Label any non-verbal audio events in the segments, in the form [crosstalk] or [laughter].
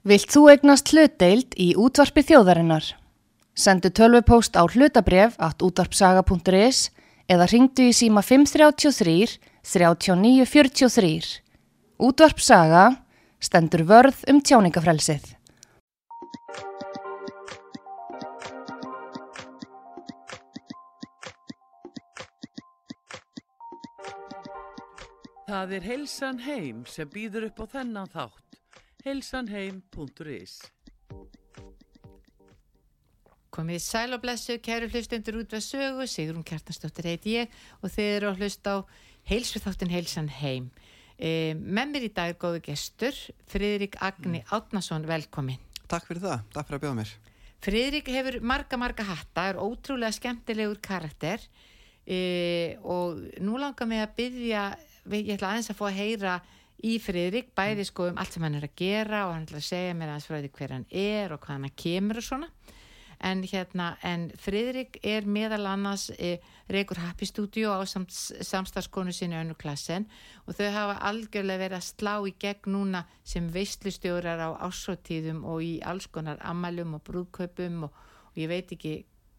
Vilt þú egnast hlutdeild í útvarpi þjóðarinnar? Sendu tölvupóst á hlutabref at útvarpsaga.is eða ringdu í síma 533 3943. Útvarpsaga stendur vörð um tjáningafrelsið. Það er Heilsan Heim sem býður upp á þennan þátt. heilsanheim.is Komið sæl og blessu, kæru hlustendur út við sögu, Sigrun Kjartansdóttir heiti ég og þið eru að hlusta á heilsu þáttin Heilsan Heim. E, með mér í dag er góðu gestur, Friðrik Agni Átnason, velkomin. Takk fyrir það, takk fyrir að bjóða mér. Friðrik hefur marga, marga hatta, er ótrúlega skemmtilegur karakter e, og nú langar mig að byggja, ég ætla aðeins að fá að heyra í Friðrik, bæði sko um allt sem hann er að gera og hann ætla að segja mér aðeins frá því hver hann er og hvað hann kemur og svona. En hérna, en Friðrik er meðal annars e, Rekur Happy Studio á samt, samstagskonu sinni önnu klassen og þau hafa algjörlega verið að slá í gegn núna sem veistlustjórar á ásóttíðum og í alls konar ammælum og brúðkaupum og, og ég veit ekki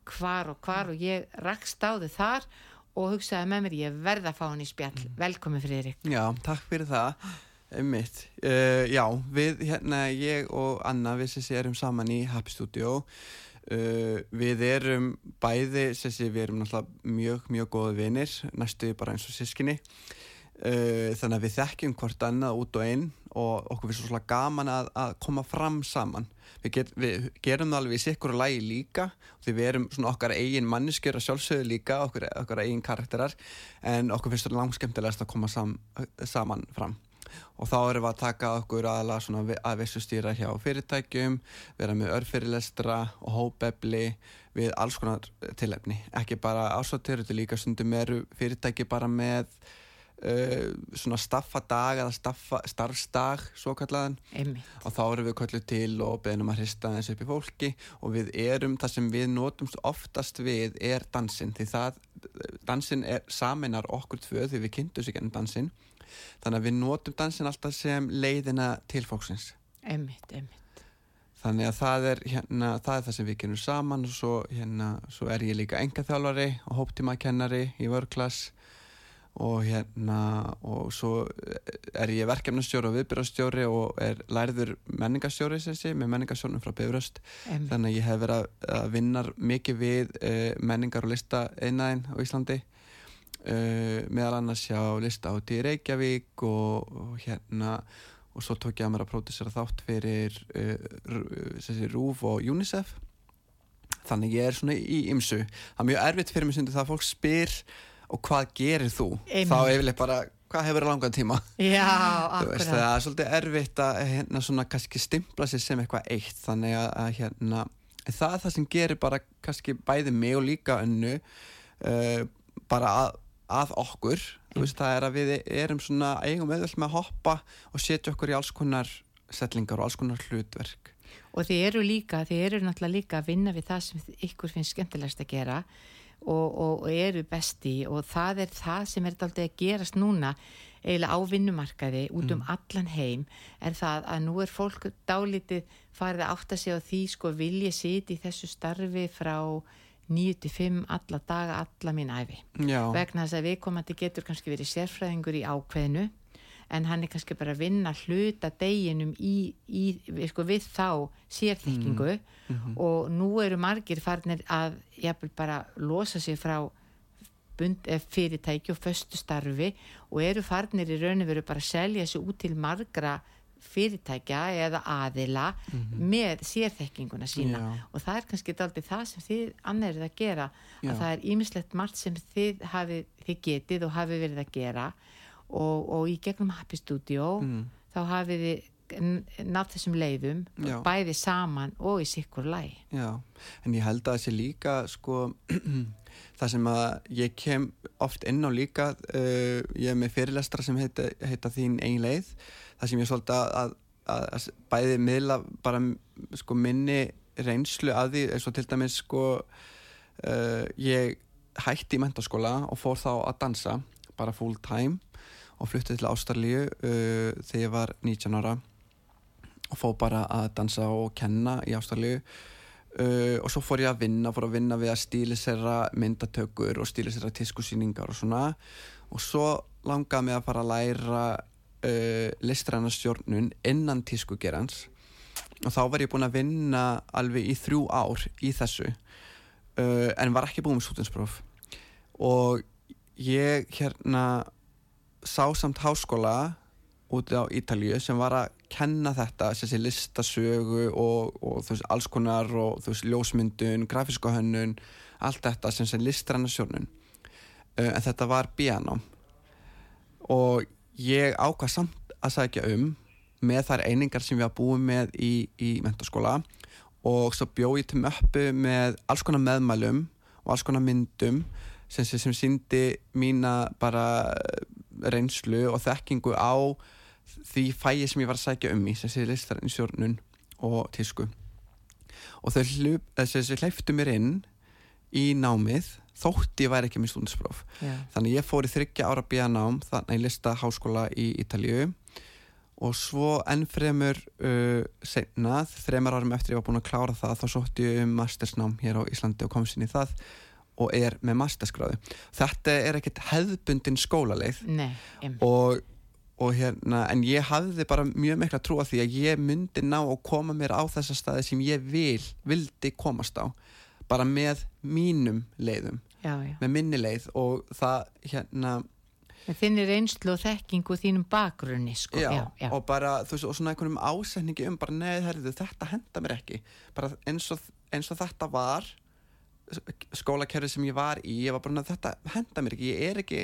hvar og hvar og ég rakst á þau þar og hugsaði með mér ég verða að fá hann í spjall. Mm. velkomin Friðrik. Já, takk fyrir það. Einmitt, uh, já, við hérna ég og Anna við sessi erum saman í Happy Studio uh, við erum bæði sessi við erum náttúrulega mjög, mjög góða vinir næstuði bara eins og sískinni uh, þannig að við þekkjum hvort annað út og einn og okkur finnst svo gaman að, að koma fram saman við, get, við gerum það alveg í sikkur og lægi líka því við erum svona okkar eigin manneskjör að sjálfsögðu líka, okkar, okkar eigin karakterar en okkur finnst það langt skemmtilegast að koma sam, saman fram. Og þá erum við að taka okkur aðalega að vissu stýra hjá fyrirtækjum vera með örfyrirlestra og hópefli við alls konar tilefni. Ekki bara ásáttir, þetta líka stundum eru fyrirtæki bara með Uh, svona staffadag eða staffa, starfsdag svo kallaðan Einmitt. og þá erum við kallið til og beðnum að hrista þessu upp í fólki. Og við erum, það sem við notum oftast við er dansin því það, dansin er saminar okkur tvö því við kynntum sér gennum dansin þannig að við notum dansin alltaf sem leiðina til fólksins. Einmitt, einmitt. Þannig að það er, hérna, það er það sem við gerum saman og svo, hérna, svo er ég líka engaþjálfari og hóptímakennari í vörklass og hérna og svo er ég verkefnastjóri og viðbyrjastjóri og er lærður menningarstjóri sé, með menningarstjórnum frá Bifröst. Þannig að ég hef verið að vinna mikið við uh, menningar og lista einæðin á Íslandi uh, meðal annars hjá lista áti í Reykjavík og, og hérna og svo tók ég að mér að pródusera þátt fyrir uh, Rúf og UNICEF. Þannig ég er svona í ymsu það er mjög erfitt fyrir mig sem það fólk spyr og hvað gerir þú? Amen. Þá yfirleitt bara, hvað hefur langan tíma? Já, [laughs] akkurat. Það er svolítið erfitt að hérna svona kannski stimpla sér sem eitthvað eitt þannig að, að hérna það er það sem gerir bara kannski bæði mig og líka önnu uh, bara að, að okkur veist, það er að við erum svona eigum auðvöld með að hoppa og setja okkur í alls konar setlingar og alls konar hlutverk og þið eru líka, þið eru náttúrulega líka að vinna við það sem ykkur finnst skemmtilegast að gera og, og, og eru besti og það er það sem er alltaf að gerast núna eiginlega á vinnumarkaði út um mm. allan heim er það að nú er fólk dálítið farið að átta sig á því sko vilja siti í þessu starfi frá 9-5 alla daga, alla mín æfi Já. vegna þess að viðkomandi getur kannski verið sérfræðingur í ákveðinu en hann er kannski bara að vinna hluta deginum í, í, sko, við þá sérþekkingu mm -hmm. og nú eru margir farnir að jafnvel bara losa sig frá bund, eh, fyrirtæki og föstu starfi og eru farnir í raun og veru bara að selja sig út til margra fyrirtækja eða aðila mm -hmm. með sérþekkinguna sína Já. og það er kannski aldrei það sem þið annarið að gera Já. að það er ýmislegt margt sem þið, hafi, þið getið og hafi verið að gera og, og í gegnum Happy Studio mm. þá hafið þið nátt þessum leiðum Já. bæði saman og í sikkur læg Já, en ég held að þessi líka sko [clears throat] það sem að ég kem oft inn á líka uh, ég er með fyrirlestra sem heita, heita þín ein leið það sem ég svolítið að, að, að bæði miðla bara sko minni reynslu að því eins og til dæmis sko uh, ég hætti í mentaskóla og fór þá að dansa bara full time og fluttið til Ástralíu uh, þegar ég var 19 ára og fór bara að dansa og kenna í Ástralju uh, og svo fór ég að vinna fór að vinna við að stílisera myndatökur og stílisera tískusýningar og svona. Og svo langaði mig að fara að læra uh, listræðanastjórnun innan tískugerans. Og þá var ég búin að vinna alveg í þrjú ár í þessu uh, en var ekki búin með sútinspróf og ég hérna sá samt háskóla úti á Ítalju sem var að kenna þetta, þessi listasögu og, og veist, alls konar og þú veist, ljósmyndun, grafíska hönnun allt þetta sem sem listranna sjónun uh, en þetta var bíanám og ég ákvað samt að sagja um með þær einingar sem við hafa búið með í, í mentaskóla og svo bjóð ég til möppu með alls konar meðmælum og alls konar myndum sem, sem, sem síndi mína bara reynslu og þekkingu á því fæi sem ég var að sækja um í sem sé listarinn sjórnun og tísku. Og þau hleyftu mér inn í námið þótti ég væri ekki með stúndinspróf þannig ég fór í þryggja ára bíanám þannig í lista háskóla í Ítalju og svo ennfremur uh, senna, þreymar árum eftir ég var búin að klára það, þá sótti ég um mastersnám hér á Íslandi og komst inn í það og er með masterskráðu þetta er ekkert hefðbundin skólaleið Nei, og, og hérna en ég hafði bara mjög mikla trú að því að ég myndi ná að koma mér á þessa staði sem ég vil, vildi komast á bara með mínum leiðum já, já. með minni leið og það hérna Þinnir einslu og þekkingu þínum bakgrunni sko. já, já, já. og bara þú veist og svona einhvernum ásetningi um bara neð herriðu þetta henda mér ekki bara eins og, eins og þetta var skólakerfi sem ég var í ég var bara þetta henda mér ekki ég er ekki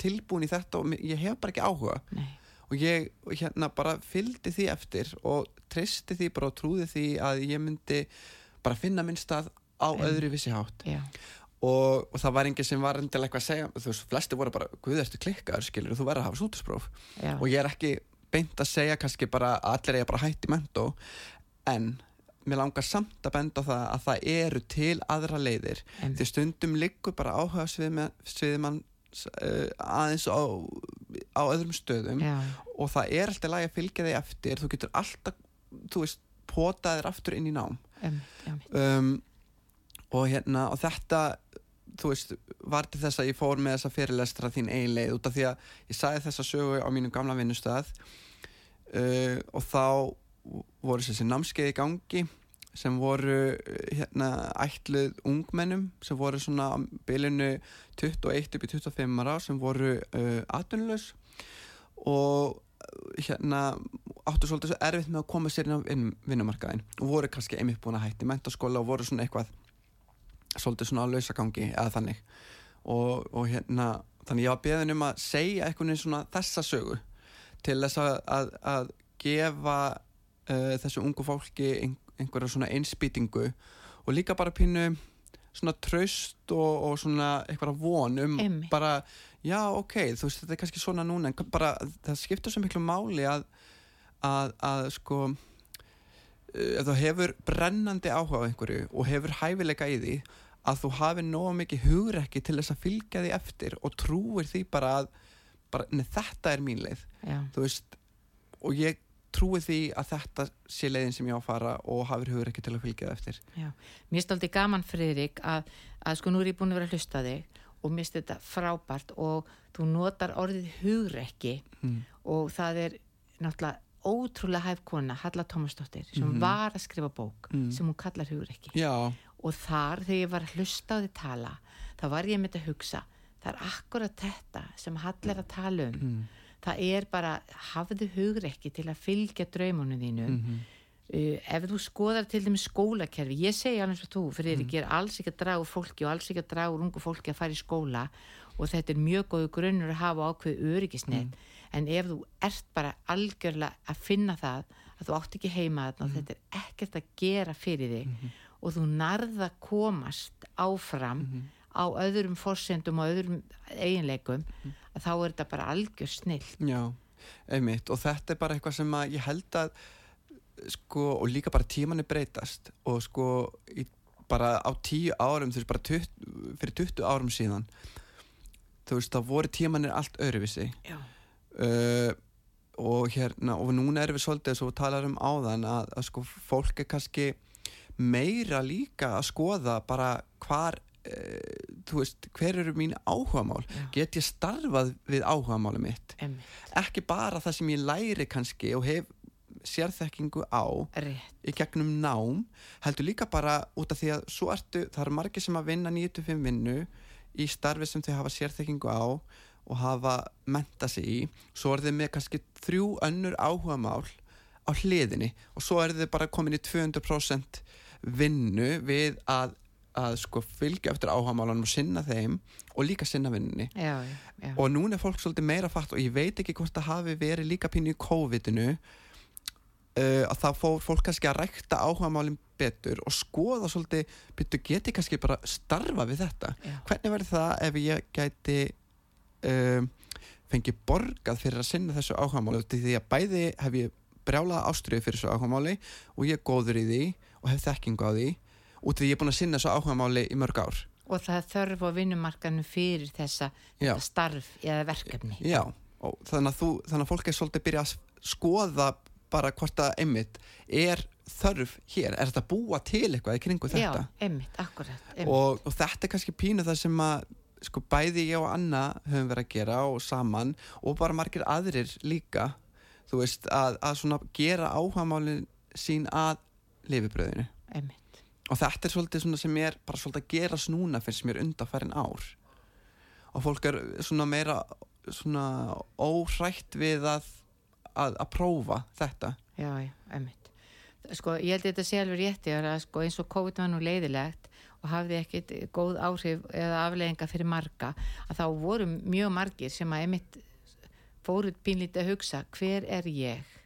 tilbúin í þetta og ég hef bara ekki áhuga Nei. og ég hérna bara fylgdi því eftir og tristi því bara og trúði því að ég myndi bara finna minn stað á Um. öðru vissi hátt Já. og, og það var enginn sem var endilega eitthvað að segja þú veist, flesti voru bara, guð ertu klikkaður skilur þú verður að hafa sútuspróf Já. og ég er ekki beint að segja kannski bara að allir er bara hætt í mentó en mér langar samt að benda það að það eru til aðra leiðir. Em. því stundum liggur bara áhuga sviðið mann uh, aðeins á, á öðrum stöðum. Já. og það er alltaf lægi að fylgja þig eftir. Þú getur alltaf, þú veist potaðir aftur inn í nám. Um, um, og hérna og þetta þú veist, var til þess að ég fór með þessa fyrirlestra þín eiginleið út af því að ég sagði þessa sögu á mínum gamla vinnustöð uh, og þá voru þessi námskeið í gangi sem voru uh, hérna ætluð ungmennum sem voru svona á bylunu 21 upp í 25 ára sem voru uh, atvinnulegs og uh, hérna áttu svolítið svo erfitt með að koma sér inn á vin- vinnumarkaðin og voru kannski einmitt búin að hætti mentaskóla og voru svona eitthvað svolítið svona á lausagangi eða þannig. Og, og hérna þannig ég var beðin um að segja veginn svona þessa sögu til þess að, að, að gefa uh, þessu ungu fólki ein, einhverja svona einspýtingu og líka bara pínu svona traust og, og svona eitthvað von um Einmitt. bara já ok, þú veist þetta er kannski svona núna en bara það skiptur svo miklu máli að að, að sko uh, ef þú hefur brennandi áhuga á einhverju og hefur hæfileika í því að þú hafi nóga mikið hugrekki til þess að fylgja því eftir og trúir því bara að bara, nei, þetta er mín leið veist, og ég trúi því að þetta sé leiðin sem ég á að fara og hafur hugrekki til að fylgja það eftir Já, mér stáldi gaman Friðrik að, að sko nú er ég búin að vera að hlusta þig og mér stið þetta frábært og þú notar orðið hugrekki mm. og það er náttúrulega ótrúlega hæf kona Halla Tómasdóttir sem Mhm. var að skrifa bók Mm. sem hún kallar hugrekki já, og þar þegar ég var að hlusta á því tala þá var ég með þetta að hugsa það er akkurat þetta sem Halla er að tala um mm. Það er bara hafðu hugrekki til að fylgja draumunum þínum Mm uh, ef þú skoðar til dæmis skólakerfi ég segi alveg svo þú, fyrir Mm. ekki er alls ekki að draga fólki og alls ekki að draga ungu fólki að fara í skóla og þetta er mjög góðu grunnur að hafa ákveð öryggisnett Mm. en ef þú ert bara algjörlega að finna það að þú átt ekki heima þarna og þetta er ekkert að gera fyrir þig Mhm. og þú narða komast áfram Mhm. Á öðrum forsendum og öðrum eiginleikum Mhm. að þá er þetta bara algjör snill Já, einmitt. Og þetta er bara eitthvað sem að ég held að sko, og líka bara tímanni breytast. Og sko í, bara á tíu árum, þú veist, bara 20, fyrir 20 árum síðan þú veist, þá voru tímanir allt öðruvísi. Uh, og hérna, og núna erum við svolítið svo talar um áðan að, að sko fólk er kannski meira líka að skoða bara hvar þú veist, hver eru mín áhugamál? Já. get ég starfað við áhugamáli mitt? Einmitt, ekki bara það sem ég læri kannski og hef sérþekkingu á rétt, í gegnum nám heldur líka bara út af því að svo ertu, það eru margir sem að vinna 9-5 vinnu í starfi sem þau hafa sérþekkingu á og hafa menta sig í. Svo er þau með kannski þrjú önnur áhugamál á hliðinni og svo er þau bara komin í 200% vinnu við að, að sko fylgja eftir áhugamálanum og sinna þeim og líka sinna vinnunni já, já, og núna er fólk svolítið meira fatt og ég veit ekki hvort það hafi verið líka pínu í COVID-inu uh, að það fór fólk kannski að rækta áhugamálinn betur og skoða svolítið, betur geti kannski bara starfa við þetta. Já. Hvernig verður það ef ég gæti um, fengið borgað fyrir að sinna þessu áhugamáli Út af því að bæði hef ég brjálaða ástriðu fyrir þessu áhugamáli og ég er góður í því og hef þekkingu á því út því ég er búin að sinna þessu áhugamáli í mörg ár. og það þörf á vinnumarkanum fyrir þessa Já. starf eða verkefni Já, og þannig að, þú, þannig að fólk er svolítið að byrja að skoða bara hvort að einmitt er þörf hér, er þetta búa til eitthvað í kringu já, þetta einmitt, akkurat einmitt. og, og þetta er kannski pínu það sem að sko bæði ég og Anna höfum verið að gera og saman og bara margir aðrir líka þú veist að, að svona gera áhagamálin sín að lifibröðinu einmitt, og þetta er svolítið sem er bara svolítið að gera snúna finnst mér undanfærin ár. Og fólk er svona meira svona óhrætt við að, að, að prófa þetta. Já, já, einmitt. Sko, ég held að þetta sé alveg rétti að sko, eins og COVID var nú leiðilegt og hafði ekkit góð áhrif eða afleðinga fyrir marga að þá voru mjög margir sem að einmitt fóruð pínlítið að hugsa hver er ég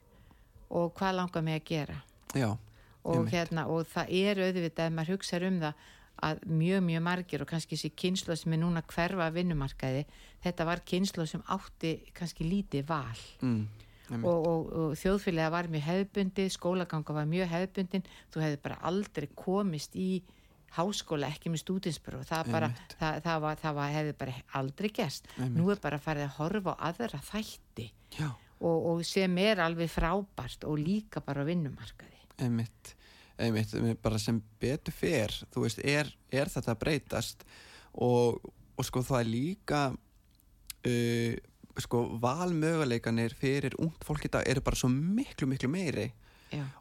og hvað langar mig að gera? Já, og, hérna, og það er auðvitað ef maður hugsaður um það að mjög, mjög margir og kannski þessi kynslu sem er núna hverfa að vinnumarkaði þetta var kynslu sem átti kannski lítið val. Mm, og, og, og þjóðfélagi var mjög hefðbundið skólaganga var mjög hefðbundin. Þú hefði bara aldrei komist í háskóla ekki með stúdinsbróf það, bara, það, það, var, það var, hefði bara aldrei gerst. Einmitt. nú er bara farið að horfa á aðra þætti. Og, og sem er alveg frábært og líka bara vinnumarkaði einmitt einmitt, bara sem betur fer þú veist, er, er þetta breytast? Og, og sko það er líka uh, sko valmöguleikanir fyrir ungt fólk í dag eru bara svo miklu, miklu meiri.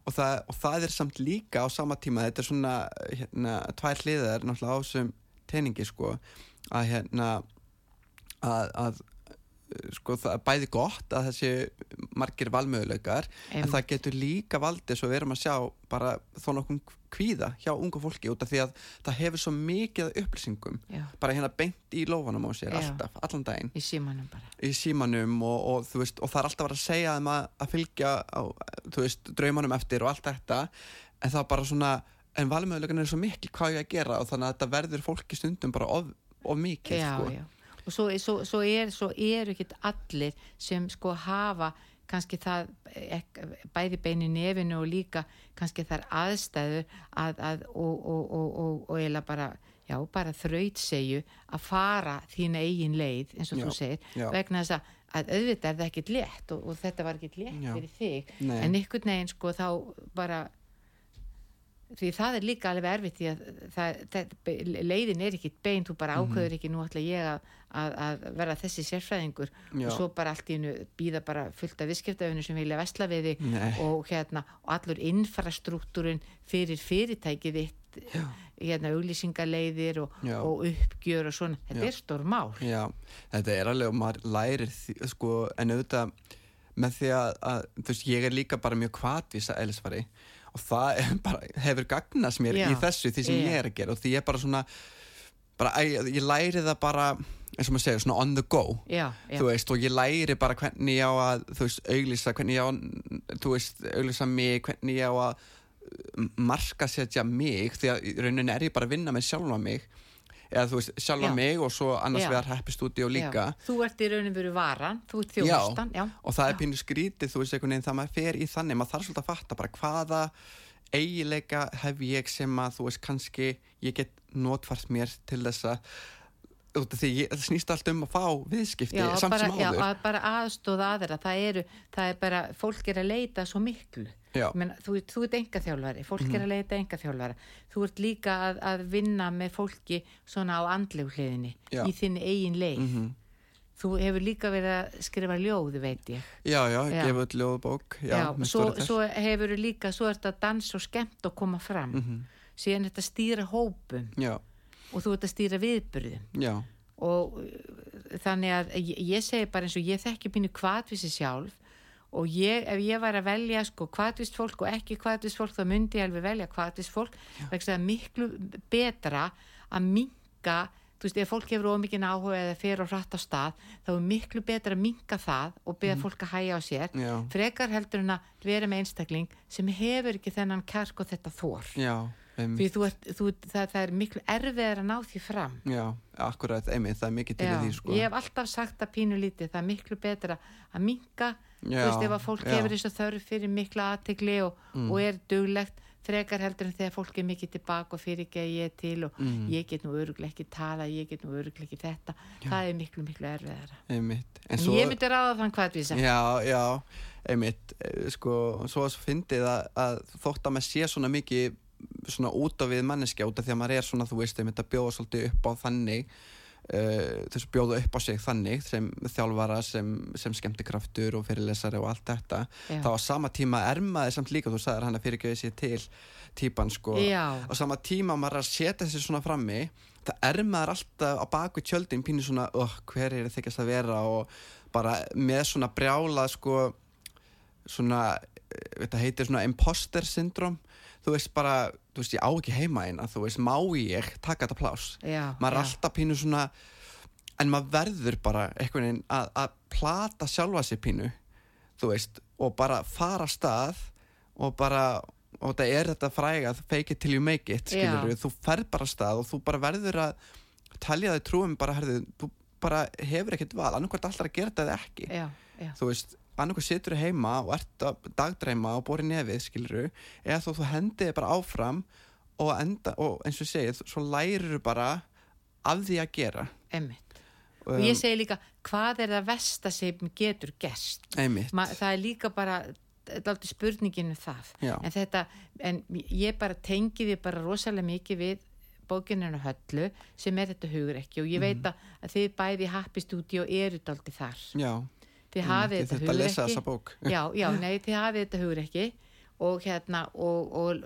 Og það, og það er samt líka á sama tíma þetta er svona hérna, tvær hliðar náttúrulega á þessum teiningi sko að hérna að, að sko það er bæði gott að þessi margir valmöguleikar en það getur líka valdið svo við erum að sjá bara þó nokkum kvíða hjá ungu fólki út af því að það hefur svo mikið upplýsingum já, bara hérna beint í lófanum á sér Já. alltaf, allan daginn í símanum bara í símanum og, og, þú veist, og það er alltaf verið að segja þeim að, að fylgja á, veist, draumanum eftir og allt þetta en það er bara svona en valmöðulegan er svo mikil hvað ég að gera og þannig að þetta verður fólki stundum bara of, of mikil já, sko. já. Og svo, svo, svo, er, eru ekki allir sem sko hafa kannski það ek, bæði bein í nefinu og líka kannski þar aðstæður að, að, og, og, og, og, eiginlega bara já, bara þrautsegju að fara þína eigin leið eins og Já, þú segir já. vegna þess að, að auðvitað er það ekkit létt og, og þetta var ekkit létt fyrir þig Nei. en einhvern veginn sko þá bara því það er líka alveg erfitt því að það, það, leiðin er ekkit bein þú bara Mhm. ákveður ekki nú ætla ég að, að, að vera þessi sérfræðingur Já. og svo bara allt í hennu býða bara fullt af viðskiptafinu sem vilja vesla við þig og hérna og allur infrastruktúrin fyrir fyrirtækið þitt Já. hérna auglýsingaleiðir og, og uppgjör og svona, þetta Já. er stór mál Já, þetta er alveg og maður lærir sko, en auðvitað með því að, að þú veist, ég er líka bara mjög kvatvísa elisfari og það bara, hefur gagnast mér Já. í þessu því sem Já. ég er að gera. Og því ég er bara svona bara, ég, ég læri það bara eins og maður segir, svona on the go. Já, já, þú veist, og ég læri bara hvernig ég á að þú veist, auglýsa, hvernig ég á þú veist, auglýsa mig, hvernig ég á að markasetja mig. Því að í rauninni er ég bara að vinna með sjálfa mig eða þú veist, sjálfa Já. mig og svo annars Já. vegar Happy Studio líka já. þú ert í raunin veru varan þú ert þjónustan, já, og það Já. er pínu skrítið, þú veist, einhvern veginn það maður fer í þannig, maður þarf svolítið að fatta bara hvaða eigileika hef ég sem að þú veist, kannski ég get notfært mér til þess að það snýst allt um að fá viðskipti já, samt bara, sem já, áður að bara aðstóða aðra það eru, það er bara, fólk er að leita svo miklu Já. Men, þú, þú ert enga þjálfari, fólk er að leita enga þjálfara þú ert líka að, að vinna með fólki svona á andlegu hliðinni Já. í þinni eigin leið. Mhm. þú hefur líka verið að skrifa ljóð veit ég. Já, já, gefa út ljóðbók já, Já, svo, svo hefur líka svo ert að dansa og skemmt og koma fram. Mhm. síðan ert að stýra hópum. Já, og þú ert að stýra viðburðum. Já, og uh, þannig að ég, ég segi bara eins og ég þekki pínu kvatvísi sjálf og ég, ef ég var að velja sko kvatvist fólk og ekki kvatvist fólk þá myndi ég alveg velja kvatvist fólk. Vegna þess að miklu betra að minka þú veist, ef fólk hefur ómikinn áhuga eða fer og hratt á stað, þá er miklu betra að minka það og beða fólk að hæja á sér já, frekar heldur en að vera með einstakling sem hefur ekki þennan kjark og þetta þór já einmitt. þú ert, þú, það, það er miklu erfiðar að ná því fram. Já, akkurat, einmitt, það er mikið til í því sko. ég hef alltaf sagt að pínu lítið það er miklu betra að minka þú Já, veist ef að fólk já. hefur þessu þörf fyrir mikla aðtegli og, og er duglegt frekar heldur en þegar fólk er mikið tilbaka og fyrir ekki að ég er til og Mm. ég get nú öruglega ekki tala, ég get nú öruglega ekki þetta. Það er miklu miklu erfiðara. Einmitt. En en svo, ég myndi ráða þann hvað vísa já, já, einmitt. Eh, sko, svo að svo fyndið að, að þótt að maður sé svona mikið svona út á við manneskja út af því að maður er svona, þú veist, einmitt að bjóða svolítið upp á þannig uh, þess að bjóða upp á sig þannig sem þjálfara, sem, sem skemmtikraftur og fyrirlesari og allt þetta Já. þá á sama tíma er maður samt líka þú sagðir hann að fyrirgjöði sér til típan sko, Já. á sama tíma maður að setja þessi svona frammi það er maður alltaf á baku tjöldin pínu svona, oh, hver er þykjast að vera og bara með svona brjála sko svona, eh, þetta heitir svona imposter syndrom þú veist bara, þú veist ég á ekki heima eina þú veist, má ég taka þetta plás já, maður er alltaf pínu svona en maður verður bara einhvern veginn að, að plata sjálfa sér pínu þú veist, og bara fara stað og bara og þetta er þetta fræga, fake it till you make it skilur þú ferð bara stað og þú bara verður að talja þig trúum bara, herðu, þú bara hefur ekkert val, annarkvært alltaf að gera þetta eða ekki. Já, já, þú veist, annarkvært situr heima og ert að dagdreima og bori nefið skilur eða þú, þú hendið þig bara áfram og, enda, og eins og segið, svo lærir bara af því að gera. Emmitt um, og ég segi líka, hvað er það versta sem getur gerst? Einmitt, Ma, það er líka bara þetta er alltaf spurningin um það. En þetta, en ég bara tengi því bara rosalega mikið við bókininu höllu sem er þetta hugur ekki og ég Mhm. veit að, að þið bæði Happy Studio eru daldi þar. Já þið Einmitt, hafið þetta að hugur lesa þessa bók. [laughs] já, já, nei, þið hafið þetta hugur ekki og hérna og, og,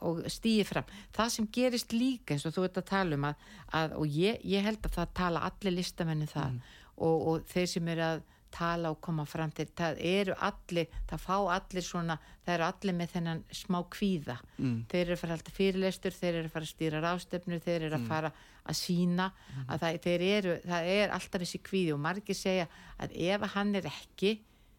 og stýði fram það sem gerist líka eins og þú ert að tala um að, að og ég, ég held að það tala allir listamennu það Mm. og, og þeir sem eru að tala og koma fram til það eru allir, það fá allir svona það eru allir með þennan smá kvíða Mm. þeir eru að fara alltaf fyrirlestur þeir eru að fara að stýra rástefnu þeir eru að Mm. fara að sína að það, eru, það er alltaf þessi kvíði og margir segja að ef hann er ekki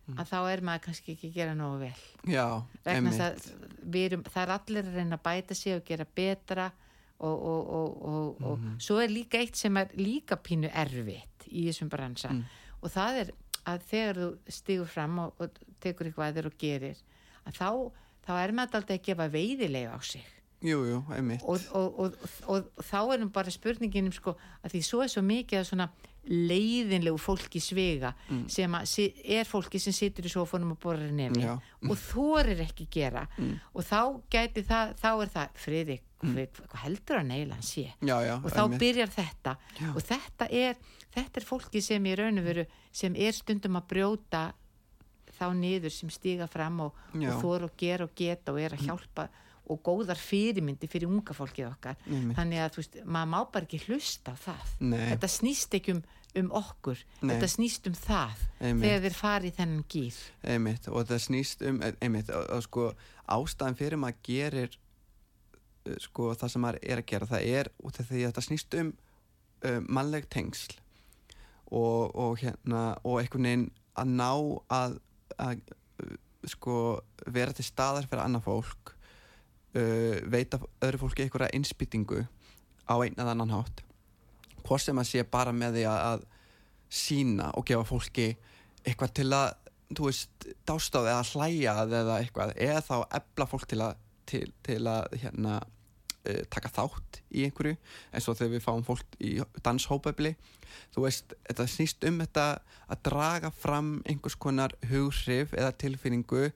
Mm. að þá er maður kannski ekki að gera nógu vel já, að við erum, það er allir að reyna að bæta sig og gera betra og, og, og, og, og Mhm. svo er líka eitt sem er líka pínu erfitt í þessum bransa Mm. og það er að þegar þú stígur fram og, tekur eitthvað aður og gerir að þá, þá er maður alltaf að gefa veiðilega á sig jú, jú, einmitt. Og, og, og, og, þá er nú bara spurningin um sko að því svo er svo mikið að svona leiðinlegu fólki svega sem að er fólki sem situr í sofunum og borar nefni Já. og þorir ekki gera. Og þá gæti það, þá er það Friðrik hvað heldur að neila hann sé? Já, já, og þá einmitt. byrjar þetta. Já. og þetta er, þetta er fólki sem í raun og veru sem er stundum að brjóta þá niður sem stiga fram og, þor og gera og geta og er að hjálpa og góðar fyrirmyndi fyrir unga fólkið okkar Einmitt. þannig að þú veist, maður má bara ekki hlusta það Nei. þetta snýst ekki um, um okkur Nei. þetta snýst um það Einmitt. þegar þeir fari í þennan gýr einmitt og það snýst um einmitt, og, og sko ástæðan fyrir maður gerir uh, sko það sem maður er að gera það er út af því að það snýst um uh, mannleg tengsl og, og hérna og einhvern veginn að ná að, að sko vera til staðar fyrir annað fólk uh, veita öðru fólki einhverja innspýtingu á einn eða annan hátt. Hvort sem að sé bara með því að, að sína og gefa fólki eitthvað til að þú veist, dástáði eða hlæja að eða eitthvað, eða þá ebla fólk til að til, til að hérna uh, taka þátt í einhverju eins og þegar við fáum fólk í danshópefli. Þú veist, þetta snýst um þetta að draga fram einhvers konar hughrif eða tilfinningu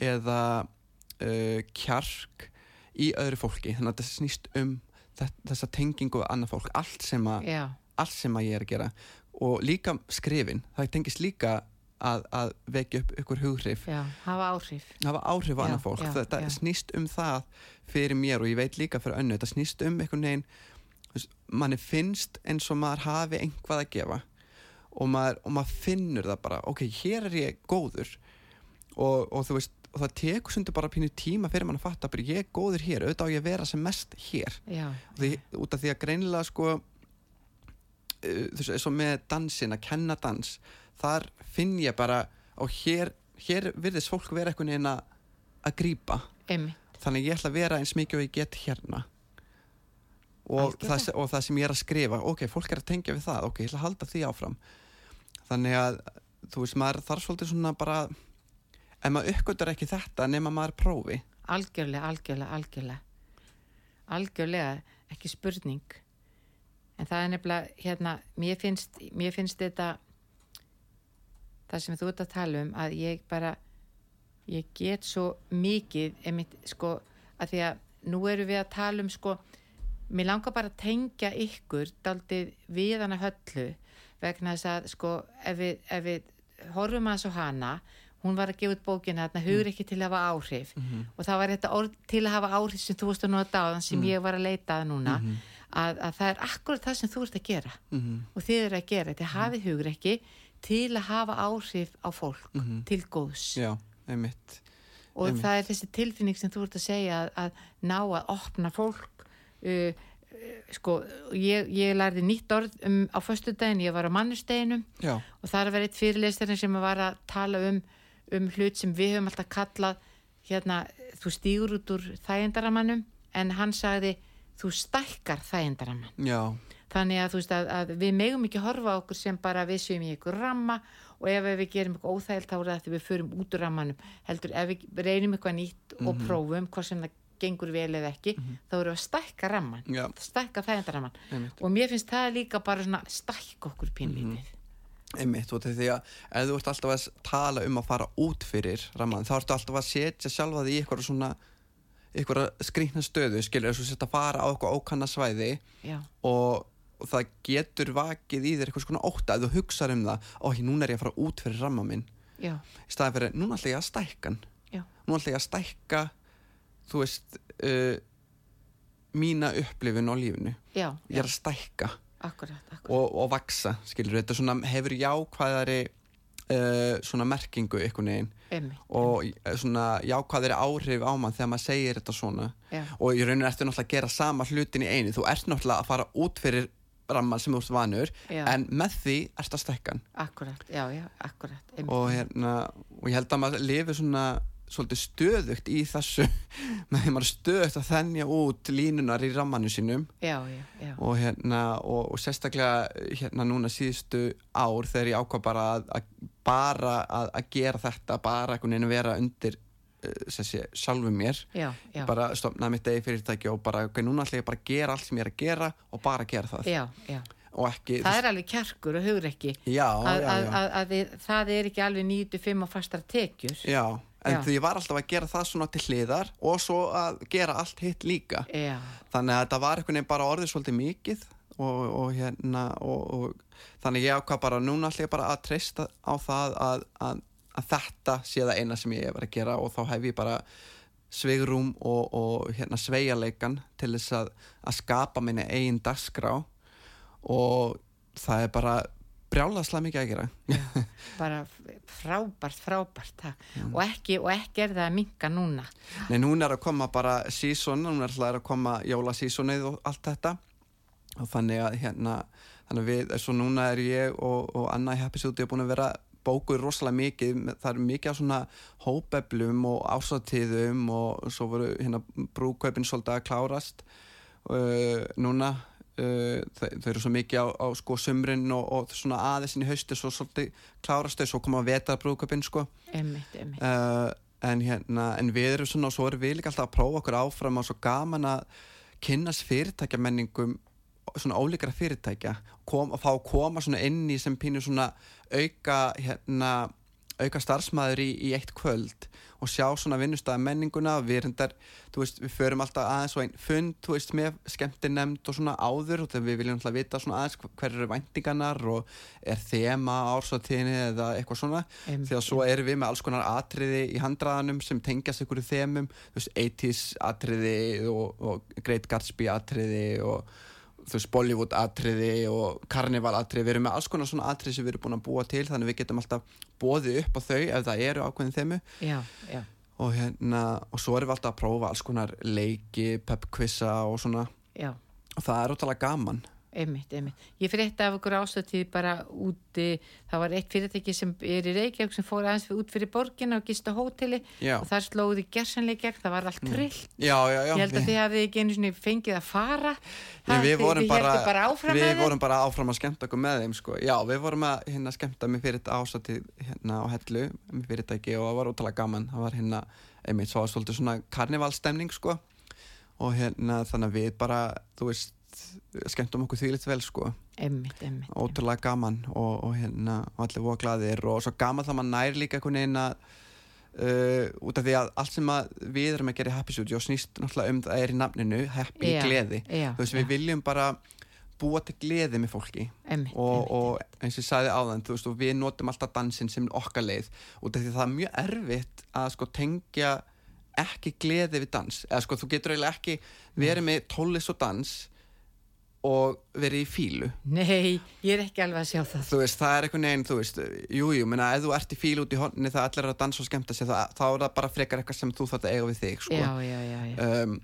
eða uh, kjark í öðru fólki. Þannig að þetta snýst um þessa tengingu við annað fólk, allt sem að Já, allt sem að ég er að gera. Og líka skrifin, það tengist líka að, að vekja upp ykkur hughrif. Já, hafa áhrif. Hafa áhrif á Já, annað fólk. já, þetta já. snýst um það fyrir mér og ég veit líka fyrir önnu þetta snýst um einhvern veginn manni finnst eins og maður hafi einhvað að gefa. Og maður, og maður finnur það bara. Ok, hér er ég góður. Og, og þú veist og það tekur sundur bara pínu tíma fyrir mann að fatta bara ég er góður hér, auðvitað á ég að vera sem mest hér. Já, því, út af því að greinilega sko uh, eins og með dansin að kenna dans, þar finn ég bara og hér, hér virðist fólk vera einhvern veginn að að einmitt. Þannig ég ætla að vera eins mikið og ég get hérna. Og það, og það sem ég er að skrifa ok, fólk er að tengja við það, ok, ég ætla að halda því áfram. Þannig að þú veist, maður þarf svolítið svona bara ef maður uppgötur ekki þetta nema maður prófi. Algjörlega, algjörlega, algjörlega. Algjörlega, ekki spurning. En það er nefnilega hérna, mér finnst, mér finnst þetta það sem þú ert að tala um að ég bara ég get svo mikið einmitt, sko, að því að nú eru við að tala um sko mér langar bara að tengja ykkur daldið við hana höllu vegna þess að sko ef við, við horfum að svo hana hún var að gefa út bókina þarna hugur ekki til að hafa áhrif. Og það var þetta orð til að hafa áhrif sem þú varst að nota á þann sem ég var að leita að núna að, að það er akkurat það sem þú ert að gera. Mm -hmm. og þið eru að gera, þið hafið hugur ekki til að hafa áhrif á fólk til góðs. Já, einmitt. Og Einmitt. það er þessi tilfinning sem þú ert að segja að, að ná að opna fólk uh, uh, sko, ég, ég lærði nýtt orð um, á föstudaginn, ég var á mannusteginum já, og það er að vera eitt fyrirleistarinn sem var að tala um, um hlut sem við höfum alltaf kallað hérna, þú stýgur út úr þægindaramannum en hann sagði þú stækkar þægindaramann já, þannig að, veist, að, að við megum ekki horfa okkur sem bara við séum í ykkur ramma og ef við gerum eitthvað óþægilt þá er það því við förum út úr rammanum. Heldur ef við reynum eitthvað nýtt og prófum hvað sem það gengur vel eða ekki þá erum við að stækka ramman já, stækka þægindaramman einmitt. Og mér finnst það líka bara svona stækka okkur pínlítið Einmitt, og því að ef þú ert alltaf að tala um að fara út fyrir ramman, þá ertu alltaf að setja sjálfa því í eitthvað svona eitthvað skrýtna stöðu, skilur þess að setja að fara á eitthvað ókanna svæði já, og, og það getur vakið í þér eitthvað svona ótta ef þú hugsar um það, ekki, núna er ég að fara út fyrir ramma minn, já, í staðan fyrir núna ætla ég að stækka núna ætla ég að stækka þú veist uh, mína upplifun á lífinu, já, ég er að stækka akkurat, akkurat. Og, og vaksa, skilur þetta svona hefur jákvæðari uh, svona merkingu veginn. Einmitt, og uh, svona jákvæðari áhrif á mann þegar maður segir þetta svona. Já, og í rauninu ertu náttúrulega að gera sama hlutin í einu. Þú ert náttúrulega að fara út fyrir ramman sem þú ert vanur Já. en með því ert að stekkan akkurat, já, já, akkurat einmitt. og, hérna, og ég held að maður lifi svona svolítið stöðugt í þessu. Með [laughs] því maður stöðugt að þennja út línunar í rammanu sínum. Já, já, já, og hérna og, og sérstaklega hérna núna síðustu ár þegar ég ákvað bara að, að bara að, að gera þetta bara einhvern veginn að vera undir uh, þessi, sjálfu mér. Bara stopnaði mitt eigi fyrirtæki og bara ok, núna ætla ég bara að gera allt sem ég er að gera og bara gera það. Já, já. og ekki það er alveg kjarkur og hugur ekki já, að, já, að, já, að, að við, það er ekki alveg 9-5 og fastar tekjur. Já en Já. því ég var alltaf að gera það svona til hliðar og svo að gera allt hitt líka. Já, þannig að þetta var einhvern veginn bara orðið svolítið mikið og, og hérna og, og þannig ég ákvað bara núna ég bara að treysta á það að, að, að þetta sé það eina sem ég hef verið að gera og þá hef ég bara sveigrum og, og hérna sveigjarleikan til þess að, að skapa minni eigin dagskrá. Og það er bara brjálaslega mikið að gera. Já. [laughs] bara frábært, frábært það. og, ekki, og ekki er það að minka núna. Nei, núna er að koma bara season, núna er alltaf að koma jólasísonið og allt þetta. Og þannig að hérna þannig að við, svo núna er ég og, og Anna í Happy Studio búin að vera bókuð rosalega mikið, það er mikið af svona hópeflum og ásatíðum og svo voru hérna brúkaupin svolítið að klárast uh, núna uh, þau, þau eru svo mikið á, á sko sumrin og, og svona aðeins inn í hausti svo svolítið klárast þau, svo koma að veta brúkaupin sko. Einmitt, einmitt, uh, en hérna en við erum svona og svo erum við líka alltaf að prófa okkur áfram og svo gaman að kynnast fyrirtækja menningum svona ólíkara fyrirtækja kom, og fá að koma svona inn í sem pínu svona auka hérna auka starfsmæður í, í eitt kvöld og sjá svona vinnustæða menninguna við reyndar, þú veist, við förum alltaf aðeins og einn fund, þú veist, með skemmtinemnd og svona áður og þegar við viljum alltaf vita svona aðeins hver eru væntingarnar og er þema ársáttíðinni eða eitthvað svona. Em, þegar svo erum við með alls konar atriði í handraðanum sem tengjast ykkur þemum, þú veist, 80s atriði og, og Great Gatsby atriði og þú veist, Bollywood atriði og Carnival atriði, við erum með alls konar svona atriði sem við erum búin að búa til, þannig við getum alltaf bóðið upp á þau ef það eru ákveðin þemu. Já, já, og hérna, og svo erum við alltaf að prófa alls konar leiki, pubquissa og svona, já. Og það er ótrúlega gaman Einmitt, einmitt. Ég frétti af ykkur ástöðtíð bara úti, það var eitt fyrirtæki sem er í Reykjavík sem fór aðeins út fyrir borgina og gista hóteli Já. og þar slóði gersanlega gegn, það var allt trillt. Já, já, já, Ég held að þið hafið ekki einu svona fengið að fara. Það- við vorum þið bara, bara áfram við þeim. vorum bara áfram að skemmta okkur með þeim sko. já, við vorum að hérna, skemmta með fyrir þetta ásati hérna á hellu með fyrirtæki og það var ótrúlega gaman það var hérna, einmitt, svo skemmtum okkur þvílitt vel sko. Einmitt, einmitt. ótrúlega gaman og, og hérna allir voru glaðir og svo gaman það maður nær líka einhvern veginn að uh, út af því að allt sem að við erum að gera í Happy Studio snýst náttúrulega um það er í nafninu Happy Já, gleði. já, þú veist við viljum bara búa til gleði með fólki. Einmitt, og, einmitt. og eins og ég sagði áðan þú veist og við notum alltaf dansinn sem okkar leið út af því að það er mjög erfitt að sko tengja ekki gleði við dans. Eða sko þú getur eiginlega ekki verið með tónlist og dans og verið í fílu Nei, ég er ekki alveg að sjá það. þú veist, það er einhvern veginn, þú veist jújú, jú, menna, ef þú ert í fílu út í horni það allir er að dansa og skemmta sér, það, þá er það bara frekar eitthvað sem þú þarf að eiga við þig, sko Já, já, já, já. um,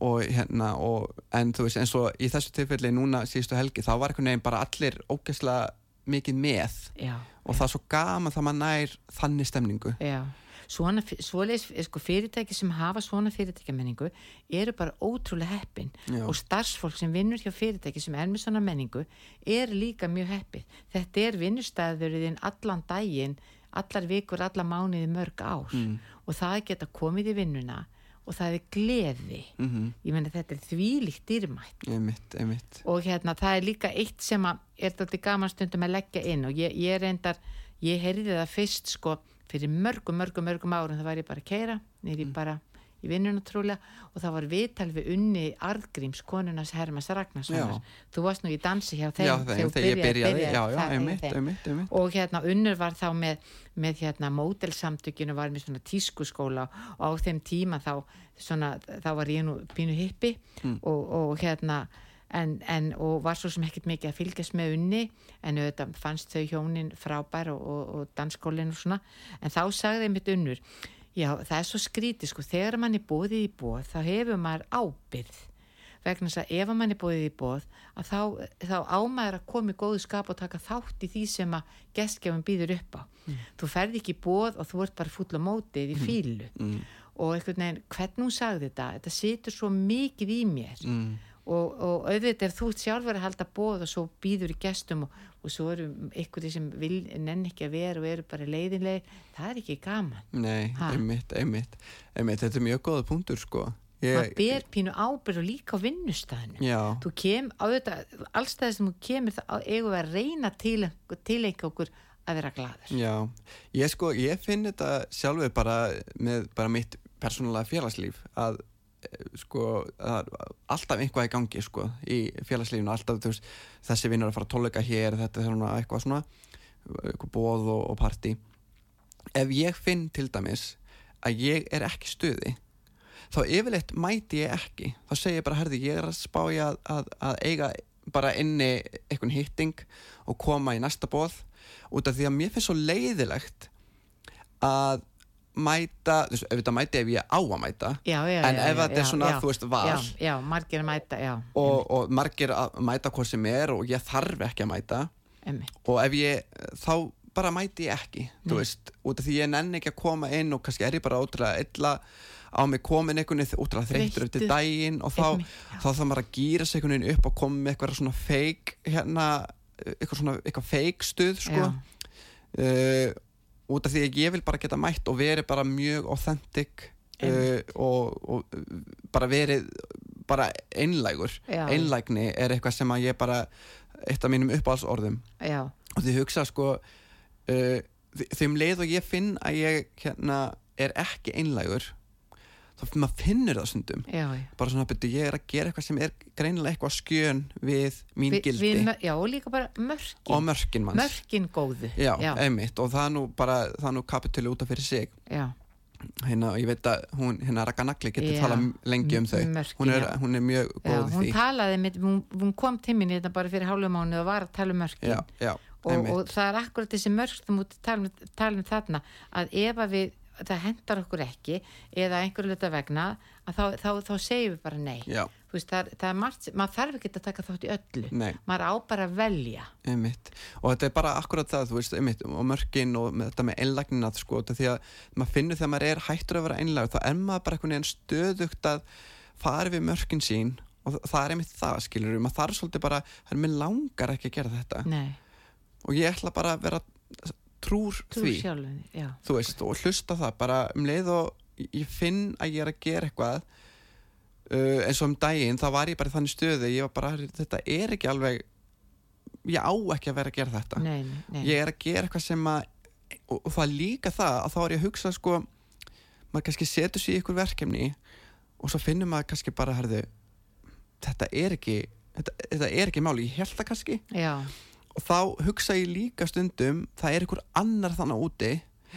og hérna og, en þú veist, eins og í þessu tilfelli núna síðustu helgi, þá var einhvern veginn bara allir ógeðslega mikið með já, og það er svo gaman það maður nær þannig stemningu já. Svona, svoleiðis, sko, fyrirtæki sem hafa svona fyrirtækjamenningu eru bara ótrúlega heppin Já. og starfsfólk sem vinnur hjá fyrirtæki sem er með svona menningu er líka mjög heppið. Þetta er vinnustæðurinn allan daginn, allar vikur, allar mánuði mörg ár Mm. og það geta komið í vinnuna og það er gleði. mm Ég meina þetta er þvílíkt dýrmætt einmitt, einmitt og hérna það er líka eitt sem að er þetta gaman stundum að leggja inn og ég, ég reyndar, ég heyrði það fyrst sko fyrir mörgum, mörgum, mörgum árum það var ég bara að keira, nýri Mm. bara í vinnuna trúlega og það var viðtal við unni Arðgríms konunars Hermas Ragnarssonar, þú varst nú í dansi hjá þeim já, þeim, þegar ég byrjaði, já, já, það- einmitt, þeim. einmitt, einmitt og hérna unnur var þá með, með hérna mótelsamtökinu var með svona tískuskóla og á þeim tíma þá svona, þá var ég nú pínu hippi Mm. og, og hérna en, en, og var svo sem ekkert mikið að fylgjast með unni en auðvitað fannst þau hjónin frábær og, og, og dansskólinn og svona. En þá sagði mitt unnur já það er svo skrítið sko þegar mann er bóðið í bóð þá hefur maður ábyrð vegna þess að ef mann er bóðið í bóð að þá, þá ámaður að koma í góðu skap og taka þátt í því sem að gestgjafin býður upp á. Þú ferð ekki í bóð og þú ert bara fúll á mótið í fílu mm, og einhvern veginn, hvernig hún sagði þetta þetta situr svo mikið í mér. Mm, og, og auðvitað ef þú sjálfur að halda bóð og svo býður í gestum og, og svo eru einhverju sem vil, nenn ekki að vera og eru bara leiðinlega það er ekki gaman. Nei, Ha? einmitt, einmitt einmitt, þetta er mjög góða punktur, sko. Maður ber pínu ábyrð og líka á vinnustæðinu þú kem á þetta allstæði sem þú kemur það við að reyna til, til okkur að vera gladur Já, ég sko, ég finn þetta sjálfur bara með bara mitt persónulega félagslíf að sko, alltaf einhvað í gangi sko, í félagslífinu alltaf, veist, þessi vinnur að fara að tóluleika hér, þetta er svona eitthvað svona eitthvað bóð og, og party ef ég finn til dæmis að ég er ekki stuði þá yfirleitt mæti ég ekki. Þá segi ég bara, herði, ég er að spá ég að, að, að eiga bara inni einhvern hitting og koma í næsta bóð út af því að mér finnst svo leiðilegt að mæta, þú veist, auðvitað mæti ef ég á að mæta já, já, En ef já, þetta er svona, þú veist, val. já, margir mæta, já og, og margir að mæta hvað sem er og ég þarf ekki að mæta. Einmitt, og ef ég, þá bara mæti ég ekki, þú veist, út af því ég nenni ekki að koma inn og kannski er ég bara ótrúlega illa á mig komin einhvern veginn ótrúlega þreyttur eftir daginn og þá, Einmitt, þá þarf maður að gýra sig einhvern veginn upp og koma með eitthvað svona fake hérna, eitthvað svona eitthvað fake stuð sko. Uh, út af því að ég vil bara geta mætt og verið bara mjög authentic uh, og, og bara verið bara einlægur. Já. einlægni er eitthvað sem að ég bara eitt af mínum uppáhaldsorðum. Og því hugsa sko uh, þeim leið og ég finn að ég hérna er ekki einlægur þá maður finnur það stundum. Já, já. bara svona betur ég er að gera eitthvað sem er greinilega eitthvað skjön við mín Vi- gildi. mör- já, og líka bara mörkin. Og mörkin manns. Mörkin góðu. Já, einmitt. Og það er nú bara það er nú kapitúli út af fyrir sig. Já. hérna, ég veit að hún, hérna Raka Nagli getur talað lengi um þau. Mörkin, hún er, hún er mjög góð í hún því. talaði með, hún, hún kom mín þetta bara fyrir hálfum mánu og var að tala um mörkin. Já, já, og, og það er akkurat þessi mörk út tala, um- tala um þarna að ef að við, það hendar okkur ekki eða einhverju luta vegna þá, þá, þá segjum við bara nei. Veist, það, það er margt, maður þarf ekki að taka þátt í öllu. Nei, maður á bara að velja. Einmitt. Og þetta er bara akkurat það, veist, einmitt og mörkin og með, þetta með einlagnina sko, því að maður finnur þegar maður er hættur að vera einlag þá er maður bara einhvern veginn stöðugt að fara við mörkin sín og þa- það er einmitt það, skilur við, maður þarf svolítið bara mér langar ekki að gera þetta. Nei, og ég ætla bara að vera trúr þú því. sjálfum já, þú veist, og hlusta það bara um leið og ég finn að ég er að gera eitthvað uh, eins og um daginn, þá var ég bara í þannig stöðu ég var bara, þetta er ekki alveg ég á ekki að vera að gera þetta. Nei, nei, ég er að gera eitthvað sem að og, og það er líka það að þá er ég að hugsa sko, maður kannski setur sér í ykkur verkefni og svo finnur maður kannski bara, herðu þetta er ekki þetta, þetta er ekki máli, ég held það kannski. Já, og þá hugsa ég líka stundum það er ykkur annar þannig úti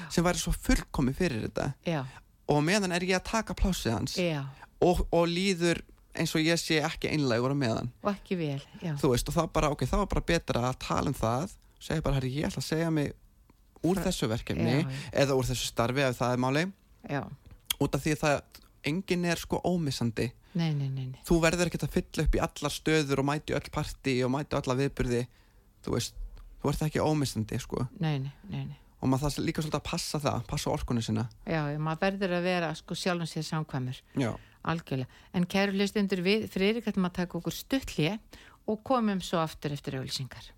sem væri svo fullkomi fyrir þetta. Já, og meðan er ég að taka plásið hans já. og, og líður eins og ég sé ekki einlegur á meðan. Og ekki vel, já, veist og þá bara, ok, þá er bara betra að tala um það segja bara, herri, ég ætla að segja mig úr Frá- þessu verkefni Já, já. eða úr þessu starfi ef það er máli. Já. Út af því að enginn er sko ómissandi. Nei, nei, nei, þú verður ekkert að fylla upp í allar stöður og mæti öll partí og mæti alla viðburði þú veist, þú ert ekki ómissandi sko Nei, nei, nei, nei. og maður þarf líka svolítið að passa það, passa orkunni sinna Já, maður verður að vera sko sjálfum sér samkvæmur, já, algjörlega. En kæru hlustundur við, friðrik ætlum að taka okkur stuttlið og komum svo aftur eftir auðlýsingar.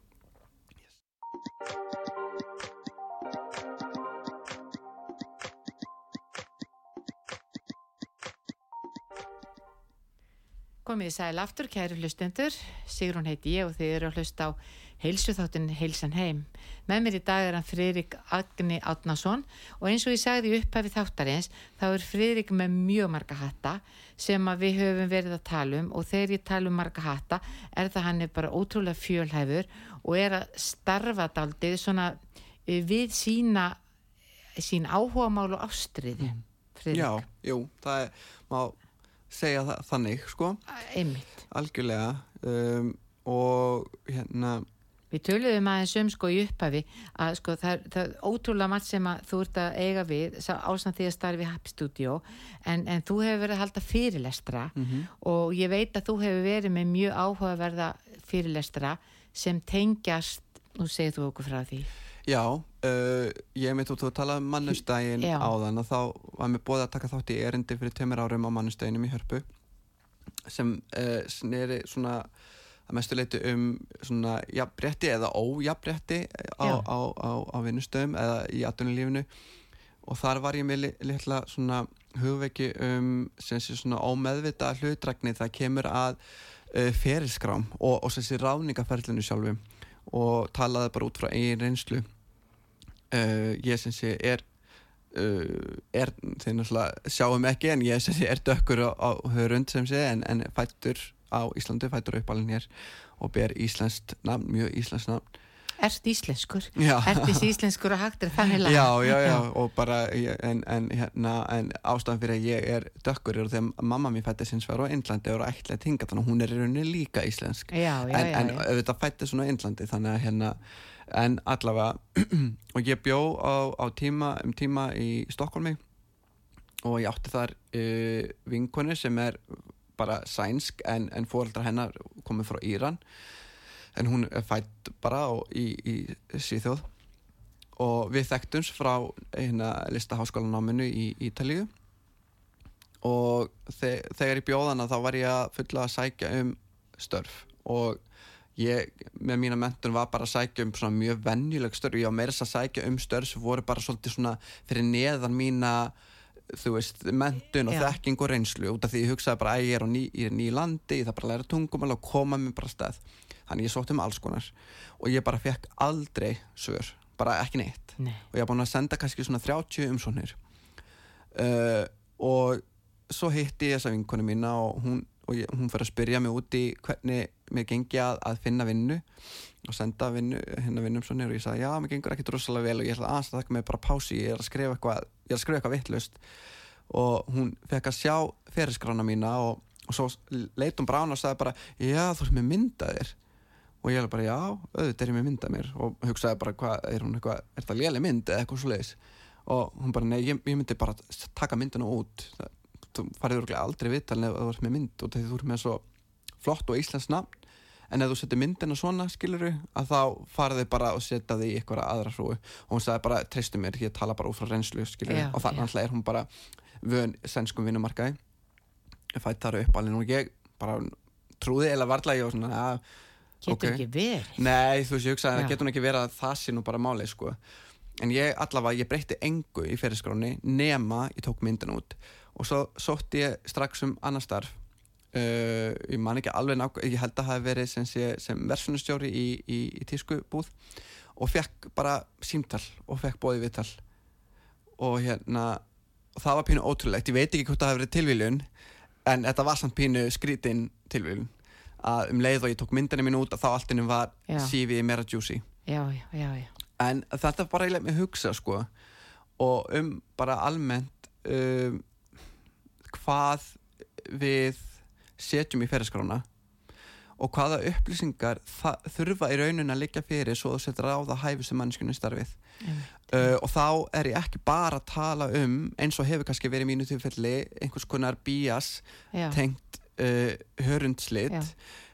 Komið í sæl aftur, kæru hlustendur, Sigrún heiti ég og þið eru að hlusta á heilsuþáttin Heilsan heim. Með mér í dag er hann Friðrik Agni Átnason og eins og ég sagði upphæfi þáttarins þá er Friðrik með mjög marga hatta sem við höfum verið að tala um og þegar ég tala um marga hatta er það hann er bara ótrúlega fjölhæfur og er að starfa daldið svona eh, við sína sín áhugamál og ástriði. Friðrik. já, jú, það er má segja það, þannig sko Einmitt. algjörlega um, og hérna Við töluðum aðeins um sko í upphafi að sko það, það er ótrúlega margt sem að þú ert að eiga við ásand því að starfi Happy Studio en, en þú hefur verið að halda fyrirlestra og ég veit að þú hefur verið með mjög áhugaverða fyrirlestra sem tengjast, nú segir þú okkur frá því. Já, uh, ég mitt út að tala um mannustægin Já. áðan og þá var mér bóðið að taka þátt í erindi fyrir tveimur árum á mannustæginum í Hörpu sem uh, sneri svona að mestu leiti um svona jafnrétti eða ójafnrétti á, á, á, á vinnustöðum eða í atvinnulífinu. Og þar var ég með li- litla svona hugveiki um sem sé svona ómeðvita hlutrækni það kemur að uh, ferilskrám og, og sem sé ráningaferlinu sjálfu. Og talaði bara út frá eigin reynslu. Uh, ég sem sé er uh, er þeir náttúrulega sjáum ekki en ég sem sé er dökkur á hörund sem sé en, en fættur á Íslandi, fættur uppalinn hér og ber íslenskt nafn, mjög íslenskt nafn Ert íslenskur? Já. Ert þessi íslenskur og hægt er þannig lag? Já, já, já, og bara en, en, hérna, en ástæðan fyrir að ég er dökkur er þegar mamma mér fætti sinns var á Indlandi og er ætla að tinga þannig að hún er í rauninni líka íslensk Já, já, en, já, en auðvitað fætti svona á Indlandi þannig að hérna en allavega [clears throat] og ég bjó á, á tíma um tíma í Stokkólmi og ég átti þar uh, vinkonu sem er bara sænsk en, en fóreldrar hennar komið frá Íran. En hún er fætt bara á, í, í Svíþjóð. Og við þekktumst frá hérna, listaháskólanáminu í Ítalíu. Og þe þegar ég bjóðana þá var ég að fulla að sækja um störf. Og ég með mína mentun var bara að sækja um svona mjög venjuleg störf. Ég var meira þess að sækja um störf sem voru bara svolítið svona fyrir neðan mína þú veist, mentun og þekking og reynslu út af því ég hugsaði bara að ég er á ný, ég er ný landi, ég þarf bara að læra tungumál og koma mér bara stað. Þannig ég sótti um alls konar og ég bara fekk aldrei svör, bara ekki neitt. Nei. og ég er búin að senda kannski svona 30 umsóknir. Uh, og svo hitti ég þessa vinkonu mína og hún, og ég, hún fyrir að spyrja mig út í hvernig mér gengi að, að finna vinnu og senda vinnu, hérna vinnum svo og ég sagði já, mér gengur ekki drossalega vel og ég ætla aðeins að taka mig bara pási, ég er að skrifa eitthvað ég er að skrifa eitthvað vittlust og hún fekk að sjá fyrirskrána mína og, og svo leit hún brána og sagði bara, já, þú ert með myndaðir og ég er bara, já, auðvitað er ég með myndað mér. Og hugsaði bara, hvað, er hún eitthvað er það léleg mynd eða eitthvað svo leiðis og hún bara, nei, ég, ég myndi bara taka myndina út. Það, þú farið örugglega aldrei viðtal ef þú ert með mynd og því þú ert með svo flott og íslensk nafn en ef þú setur myndina svona, skiluru að þá farið þið bara og setja þið í eitthvað aðra hrúu og hún sagði bara, treystu mér ég tala bara út frá reynslu, skiluru Já, og þannig alltaf er hún bara vön sænskum vinnumarkaði fætt þar upp alveg og ég bara trúði eða varla ég og svona, að Getur Ok. ekki verið. Nei, þú veist, ég hugsaði að getur nú ekki verið að það sé nú bara málið, sko. En ég allavega, ég breytti engu í fyrirskráni nema ég tók myndin út. Og svo sótti ég strax um annar starf. Uh, ég man ekki alveg nákvæm, ég held að það hafi verið sem, sem versunustjóri í, í, í tískubúð og fekk bara símtal og fekk bóði viðtal. Og hérna, og það var pínu ótrúlegt. Ég veit ekki hvort það hafi verið tilvíljun, en þetta var samt pínu skrítin tilvíljun að um leið og ég tók myndinni mín út að þá alltinu var. CV meira já. en þetta bara ég lef mig hugsa sko og um bara almennt um, hvað við setjum í ferðarskrána og hvaða upplýsingar þurfa í raunin að liggja fyrir svo þú setur á það hæfustu mannskunni starfið. Uh, og þá er ég ekki bara að tala um eins og hefur kannski verið mínu tilfelli einhvers konar bías Já, tengt uh, hörundslit Já.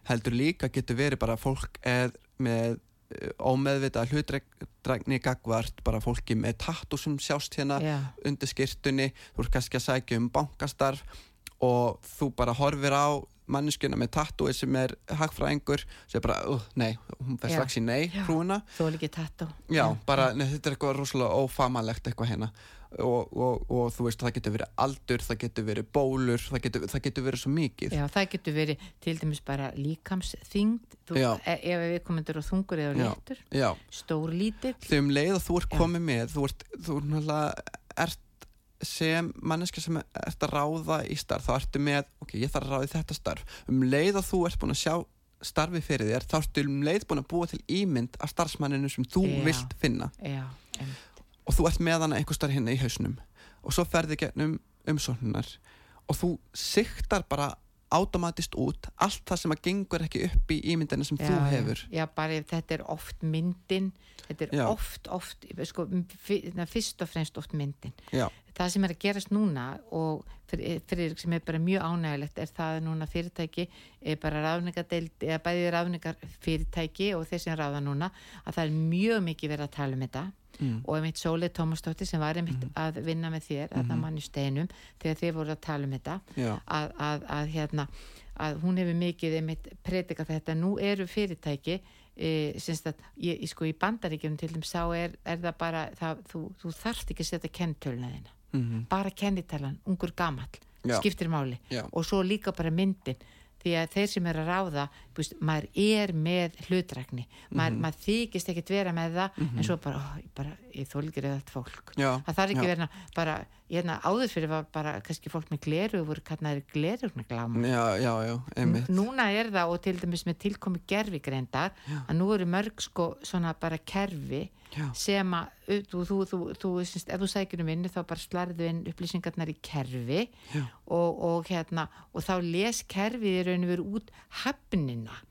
heldur líka getur verið bara fólk eð með ómeðvita hlutdrækni gagvart bara fólki með tattu sem sjást hérna já, undir skirtunni þú ert kannski að sækja um bankastarf og þú bara horfir á manneskjuna með tattúi sem er hagfræðingur sem er bara, uh, nei, hún fer Já. strax í nei Já. hrúuna þú er ekki tattoo. Já, bara, nei, þetta er eitthvað rosalega ófamalegt eitthvað hérna. Og, og, og þú veist, það getur verið aldur, það getur verið bólur, það getur, það getur verið svo mikið. Já, það getur verið til dæmis bara líkamsþyngd, e ef við komendur á þungur eða léttur, stór lítill, þegar um leið og þú ert komið með, þú ert, þú ert náttúrulega, ert sem manneska sem ert að ráða í starf, þá ertu með, ok, ég þarf að ráða í þetta starf. Um leið og þú ert búin að sjá starfið fyrir þér, þá ertu um leið búin að búa til ímynd af starfsmanninu sem þú Já. vilt finna. em, og þú ert með hana einhver starf hérna í hausnum og svo ferði gegnum umsóknunar og þú siktar bara automatist út allt það sem að gengur ekki upp í ímyndina sem þú já, hefur Já, bara þetta er oft myndin, þetta er Já. oft, oft, sko, fyrst og fremst oft myndin. já, Það sem er að gerast núna og fyrir, fyrir sem er bara mjög ánægilegt er það að núna fyrirtæki er bara ráðningadeild, eða bæði ráðningar fyrirtæki og þeir sem ráða núna að það er mjög mikið verið að tala um þetta mm. og einmitt Sólið Tómasdóttir sem var einmitt að vinna með þér, að það mann í steinum þegar þið voru að tala um þetta að, að, að hérna að hún hefur mikið einmitt predika þetta. Nú eru fyrirtæki e, að ég, ég sko í bandaríkjum til þeim sá er, er það bara það, þú, þú þarft ekki að setja kennitöluna þína. Mm bara kennitalan, ungur gamall Já. skiptir máli. Já, og svo líka bara myndin því að þeir sem er að ráða búst, maður er með hlutrækni maður, Mhm. maður þykist ekkert vera með það en svo bara, ó, ég, bara ég þólgir eða þetta fólk. Já, það þarf ekki verið að bara, hérna áður fyrir var bara kannski fólk með gleru voru kannar glerugna gláma já, já, já, einmitt. Núna er það og til dæmis með tilkomi gerfigreindar að nú eru mörg sko svona bara kerfi já, sem að þú, þú, þú, þú, syns, ef þú sækir um vinnu þá bara slarðu inn upplýsingarnar í kerfi og, og hérna og þá les kerfið í raun og veru út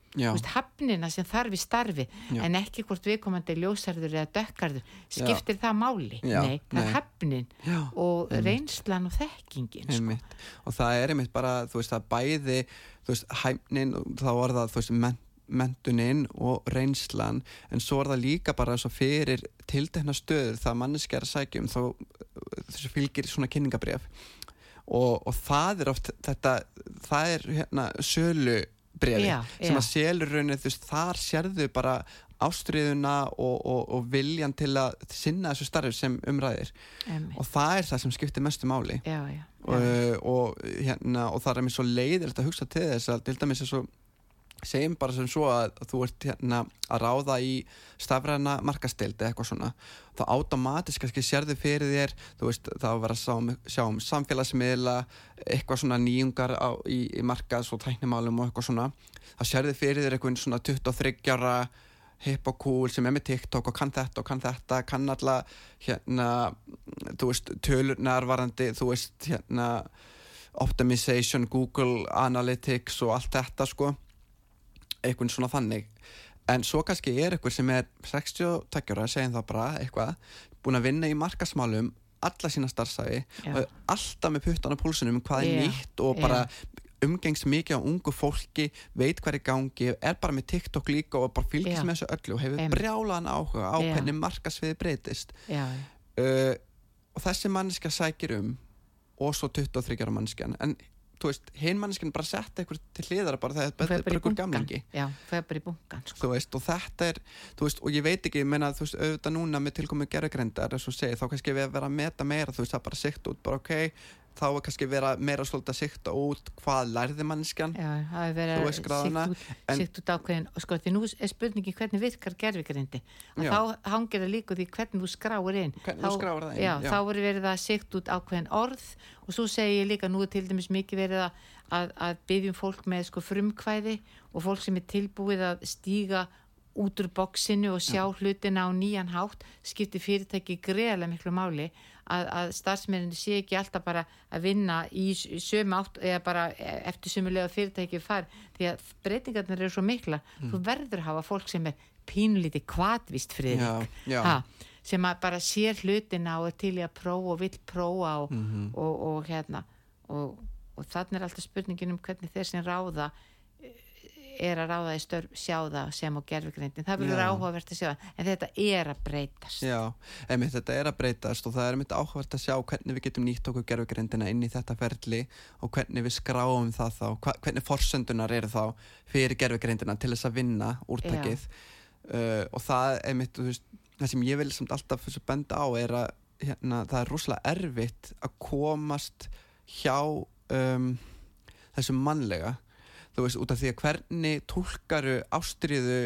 Þú veist, hafnina sem þarf í starfi Já. en ekki hvort viðkomandi ljósarður eða dökkarður skiptir það máli? Já, Nei, það nei. er hafnin já og reynslan og þekkingin sko. einmitt og það er einmitt bara, þú veist, það bæði þú veist, hæmnin og þá er það, þú veist, men, mentunin og reynslan, en svo er það líka bara svo fyrir tiltekna stöður það manneski er að sækja um þá þessu fylgir svona kynningabref og, og það er oft þetta, það er hérna sölu brefi Já, sem já. að selur raunin, þú veist, þar sérðu bara ástriðuna og, og, og viljan til að sinna þessu starfi sem umræðir Einmitt. og það er það sem skiptir mestu máli já, já, og, já. og, hérna, og það er mér svo leiðilegt að hugsa til þess að til dæmis svo segjum bara sem svo að þú ert hérna að ráða í stafræna markastildi eitthvað svona þá automatisk kannski sérðu fyrir þér þú veist þá vera að sjá um, um samfélagsmiðla eitthvað svona nýjungar á, í, í markas og tæknimálum og eitthvað svona þá sérðu fyrir þér eitthvað svona 23 ára hip og cool sem er með TikTok og kann þetta og kann þetta kann alla hérna þú veist tölurnar varandi þú veist hérna optimization, Google Analytics og allt þetta sko eitthvað svona þannig. En svo kannski er eitthvað sem er 62 ára, segjum það bara eitthvað búin að vinna í markasmálum alla sína starfsæfi og er alltaf með puttan á púlsunum um hvað er Já. nýtt og bara umgengst mikið á ungu fólki veit hvað er gangi, er bara með TikTok líka og bara fylgist Já. með þessu öllu og hefur brjálaðan áhuga á hvernig markasviði breytist. Uh, og þessi manneskja sækir um og svo 23 ára manneskjan. En þú veist, hinn manneskjan bara setta eitthvað til hliðara bara fer er bara í ykkur gamlingi já, fer bara í bunkan sko. þú veist, og þetta er þú veist, og ég veit ekki, ég meina, þú veist, auðvitað núna með og segir, þá kannski við að vera að meta meira, þú veist, það bara sikt út bara ok, þá er kannski vera meira svolítið að sikta út hvað lærði manneskjan. Já, það er verið að síkt út, síkt út ákveðin og sko því nú er spurningi hvernig virkar gerfigrindi og Já. þá hangir það líka því hvernig þú skráir inn. Hvernig þú skráir það inn, já, já. þá er verið að síkt út ákveðin orð og svo segi ég líka nú er til dæmis mikið verið að, að, að byggjum fólk með sko frumkvæði og fólk sem er tilbúið að stíga út úr bóksinu og sjá hlutina á nýjan hátt skiptir fyrirtæki greiðlega miklu máli að, að starfsmennin sé ekki alltaf bara að vinna í sömu átt eða bara eftir sömulega fyrirtæki far því að breytingarnir eru svo mikla þú verður að hafa fólk sem er pínlítið kvatvist ha, sem bara sér hlutina og er til í að prófa og vill prófa og, Mhm. og, og hérna. Og, og þannig er alltaf spurningin um hvernig þeir sem ráða er að ráða í störf sjá það sem á gerfugrindin, það verður áhugavert að sjá það en þetta er að breytast. Já, einmitt, þetta er að breytast og það er einmitt áhugavert að sjá hvernig við getum nýtt okkur gerfugrindina inn í þetta ferli og hvernig við skráum það þá, hvernig forsöndunar eru þá fyrir gerfugrindina til þess að vinna úrtakið uh, og það er einmitt, veist, það sem ég vil samt alltaf benda á er að hérna, það er rosalega erfitt að komast hjá um, þessu mannlega þú veist, út af því að hvernig tólkaru ástriðu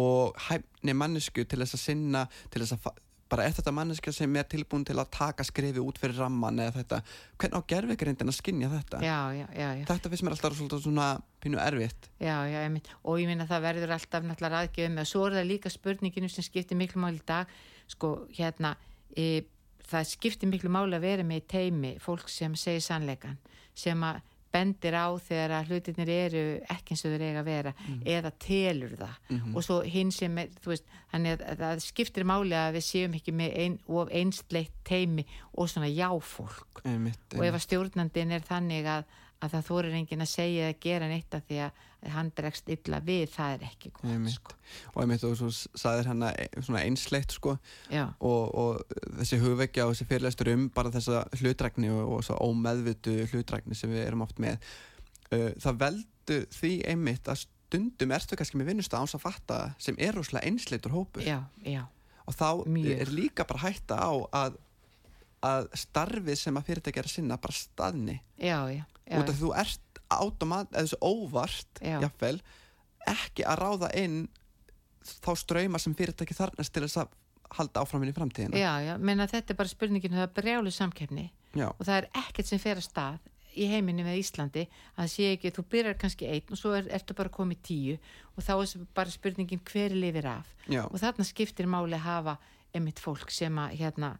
og hæfni mannesku til þess að sinna til þess að bara er þetta manneska sem er tilbúin til að taka skrifi út fyrir ramman eða þetta, hvernig á gerfigrindin að skinja þetta? Já, já, já, þetta finnst mér alltaf svona pínu erfitt. Einmitt. og ég minna það verður alltaf náttúrulega aðgjöfum og svo er það líka spurninginu sem skiptir miklu máli í dag. Sko hérna e, það skiptir miklu máli að vera með í teimi fólk sem segir sannleikan sem að bendir á þegar að hlutinir eru ekki eins og þeir eiga að vera eða telur það. Og svo hinn sem er, þú veist, þannig að, að það skiptir máli að við séum ekki með ein, of einsleitt teimi og svona jáfólk. Einmitt, og ef að stjórnandin er þannig að, að það þorir enginn að segja eða gera neitt af því að hann dregst illa við, það er ekki gott Einmitt. sko. og einmitt og svo saðir hann svona einsleitt sko og, og þessi hugvekja og þessi fyrirlestur um bara þessa hlutrækni og, og svo ómeðvitu hlutrækni sem við erum oft með uh, það veldu því einmitt að stundum ertu kannski með vinnusta áns að fatta sem er rosalega einsleitur hópur já, já, og þá Mjög. er líka bara hætta á að, að starfið sem að fyrirtæki er að sinna bara staðni já, út af þú ert automat, eða þessu óvart jafnvel, ekki að ráða inn þá ströyma sem fyrirtæki þarnast til þess að halda áfram inn í framtíðina já, já, menna þetta er bara spurningin um það brjálu samkeppni Já. og það er ekkert sem fer að stað í heiminu með Íslandi að sé ekki, þú byrjar kannski einn og svo er, ertu bara komið tíu og þá er bara spurningin hver lifir af Já. og þarna skiptir máli að hafa emitt fólk sem að hérna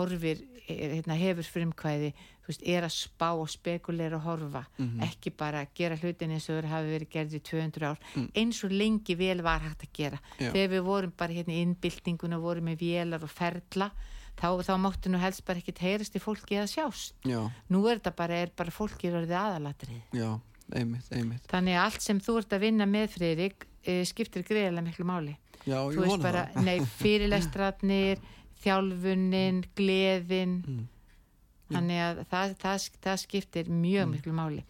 horfir, eh, hérna, hefur frumkvæði veist, er að spá og spekulera og horfa, Mhm. ekki bara gera hlutin eins og þeir hafi verið gerði í 200 ár Mm. eins og lengi vel var hægt að gera. Já. þegar við vorum bara hérna í innbyltinguna vorum með vélar og ferla þá, þá máttu nú helst bara ekkit heyrast í fólki að sjást. Já, nú er þetta bara, er bara fólki orðið aðalatrið já, einmitt, einmitt. Þannig að allt sem þú ert að vinna með Friðrik e, skiptir greiðlega miklu máli. Já, þú ég vona bara, það. nei, fyrirlestratnir [laughs] þjálfunin, gleðin. Mm. þannig að það, það, það skiptir mjög Mm. miklu máli.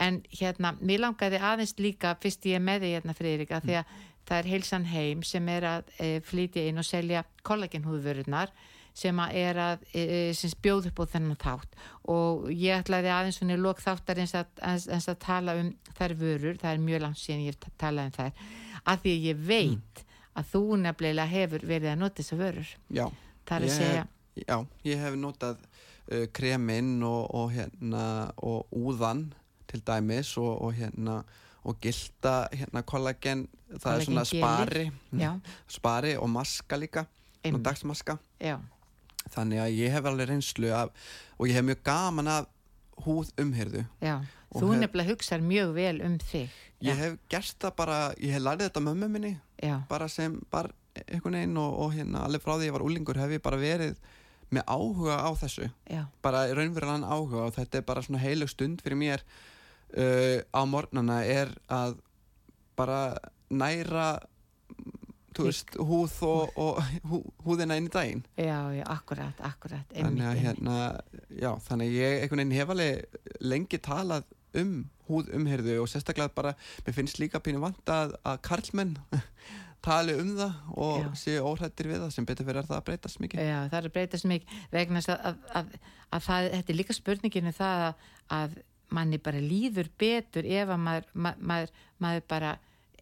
En hérna, mér langaði aðeins líka fyrst ég er með því hérna Friðrik að því að það er heilsan heim sem er að e, flytja inn og selja kollagenhúðvörunar sem að er að e, sem bjóð upp á þennan þátt. Og ég ætlaði aðeins svona í lok þáttar eins að, eins, eins að tala um þær vörur, það er mjög langt síðan ég hef talað um þær, að því að ég veit að þú nefnilega hefur verið að nota þessar vörur. Já, það er Ég að segja, já, ég hef notað uh, kreminn og, og hérna og úðan til dæmis og, og hérna og gilda hérna kollagen. Það er svona spari. Já, [laughs] spari og maska líka og dagsmaska. Já, þannig að ég hef alveg reynslu af, og ég hef mjög gaman af húð Og þú hef- nefnilega hugsar mjög vel um þig. Ég Já. hef gert það bara, ég hef lærið þetta mömmu minni. Bara sem bara einhvern veginn og, og hérna alveg frá því ég var úlingur hef ég bara verið með áhuga á þessu. Já, bara raunverulegan áhuga og þetta er bara svona heilug stund fyrir mér uh, á morgnana er að bara næra veist, húð og, og [laughs] hú, húðina inn í daginn. Já, já, akkurat, akkurat þannig að hérna, já, þannig að ég einhvern veginn hef alveg lengi talað um húð umhyrðu og sérstaklega bara, mér finnst líka pínu vant að, að karlmenn tali um það og Já. séu óhrættir við það sem betur fyrir að það að breytast mikið Já, það er að breytast mikið vegna að, að, að, að það, þetta er líka spurninginu það að, að manni bara líður betur ef að maður, ma, maður, maður bara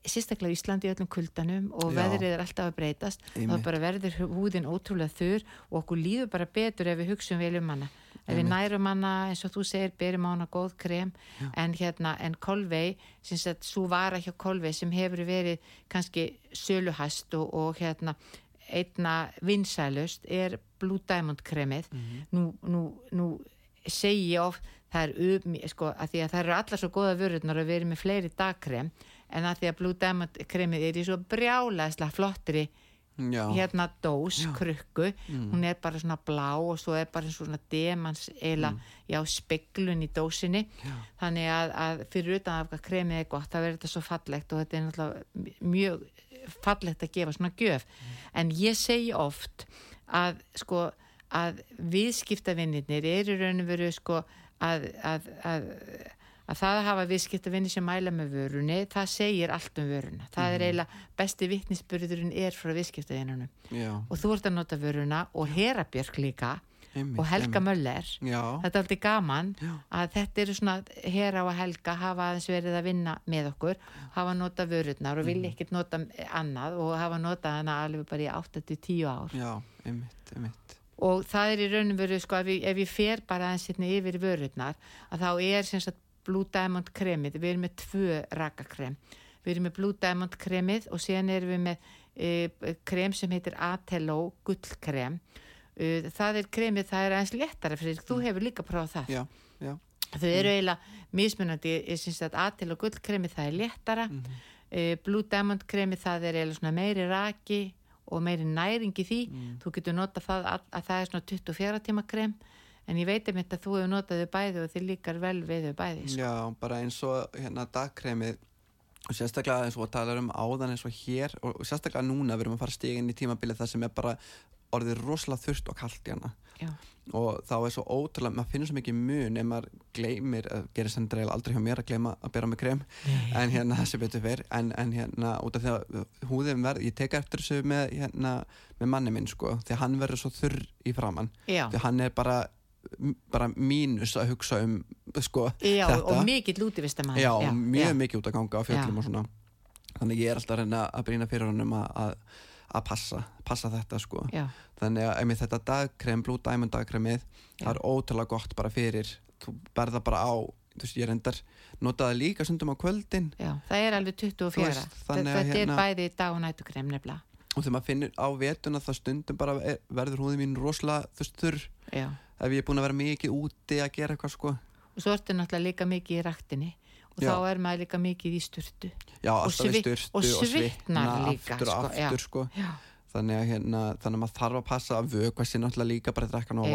sérstaklega Íslandi í öllum kuldanum og Já. veðrið er alltaf að breytast þá Einmitt. bara verður húðin ótrúlega þurr og okkur líður bara betur ef við hugsun vel um hana ef við nærum hana eins og þú segir berum á hana góð krem. En hérna en Kolvei sem sagt svo vara hjá Kolvei sem hefur verið kannski söluhast og, og hérna einna vinsælust er Blue Diamond kremið. Nú, nú, nú segi oft það er um, sko, að því að það eru allar svo góða vörurnar að erum með fleiri dagkrem. En að því að Blue Diamond kremið er í svo brjálæðslega flottri já, hérna dós, krukku. Hún er bara svona blá og svo er bara svona demans eila já, speglun í dósinni. Þannig að, að fyrir utan að kremið er gott, það verður þetta svo fallegt og þetta er náttúrulega mjög fallegt að gefa svona gjöf. En ég segi oft að sko að viðskiptavinnirnir eru raun og veru sko að, að, að að það að hafa viðskiptavinni sem mæla með vörunni, það segir allt um vöruna. Það er eiginlega besti vittnisspurðurinn er frá viðskiptavinnunum. Og þú ert að nota vöruna og Herabjörg líka einmitt, og Helga einmitt. Möller. já, Þetta er alltaf gaman Já. að þetta eru svona Hera og Helga hafa aðeins verið að vinna með okkur, hafa nota vörurnar og Mhm. vilja ekkert nota annað og hafa notað hana alveg bara í 8-10 ár já, einmitt, einmitt og það er í raunum veru sko ef ég, ef ég fer bara aðeins hérna yfir vörurnar að þá er sem sagt Blue Diamond kremið, við erum með tvö rakakrem, við erum með Blue Diamond kremið og síðan erum við með e, krem sem heitir Atello gullkrem e, það er kremið, það er aðeins léttara fyrir þú hefur líka prófað það. Já, já, þau eru eiginlega mismunandi. Ég syns að Atello gullkremið það er léttara. Mhm. e, Blue Diamond kremið það er eiginlega meiri raki og meiri næring í því. Mm. þú getur notað það að, að það er svona 24 tíma krem en ég veit um þetta að þú hefur notað þau bæði og þið líkar vel við þau bæði sko. já, bara eins og hérna dagkremið og sérstaklega eins og talar um áðan eins og hér og og sérstaklega núna við erum að fara stígin í tímabilið það sem er bara orðið rosalega þurft og kalt í hana Já. og þá er svo ótrúlega, maður finnur svo mikið mun ef maður gleymir, gerir sem dreil aldrei hjá mér að gleyma að bera með krem en hérna þessi betur fyrr en, en hérna út af því að húðin verð ég tek eftir þessu með, hérna, með manni minn sko, því að hann verður svo þurr í framann, Já. því að hann er bara bara mínus að hugsa um sko, Já, þetta og mikill útivistamann já, mjög já. mikið út að ganga á fjöllum Já. og svona þannig ég er alltaf að reyna að brýna fyrir honum að, að, að passa, passa þetta sko Já. þannig að einmitt þetta dagkrem, Blue Diamond dagkremið það er ótrúlega gott bara fyrir þú berða bara á þú veist, ég reyndar notaði líka sundum á kvöldin Já, það er alveg 24 Þú veist, að þetta hérna- er bæði dag og nætukrem nefnilega og þegar maður finnir á vetuna það stundum bara er- verður húðin mín rosalega þurr Já. Ef ég er búin að vera mikið úti að gera eitthvað sko og svo ertu náttúrulega líka mikið í raktinni og Já. þá er maður líka mikið í sturtu já, Og svit- styrstu og svitnar svitna líka, aftur og sko, já. aftur sko Já, þannig að, hérna, þannig að maður þarf að passa að vökva sér náttúrulega líka bara að drekka nóg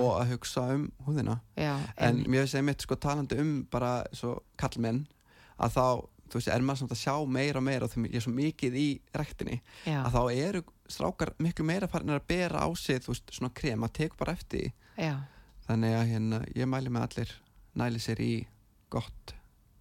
og að hugsa um húðina já en einmitt. mér finnst einmitt sko talandi um bara svo kallmenn að þá, þú veist, er maður samt að sjá meira og meira og því ég er svo mikið í rektinni já, að þá eru strákar miklu meira farin að bera á sig, þú veist, svona krem að teku bara eftir. Já, þannig að hérna, ég mæli með allir næli sér í gott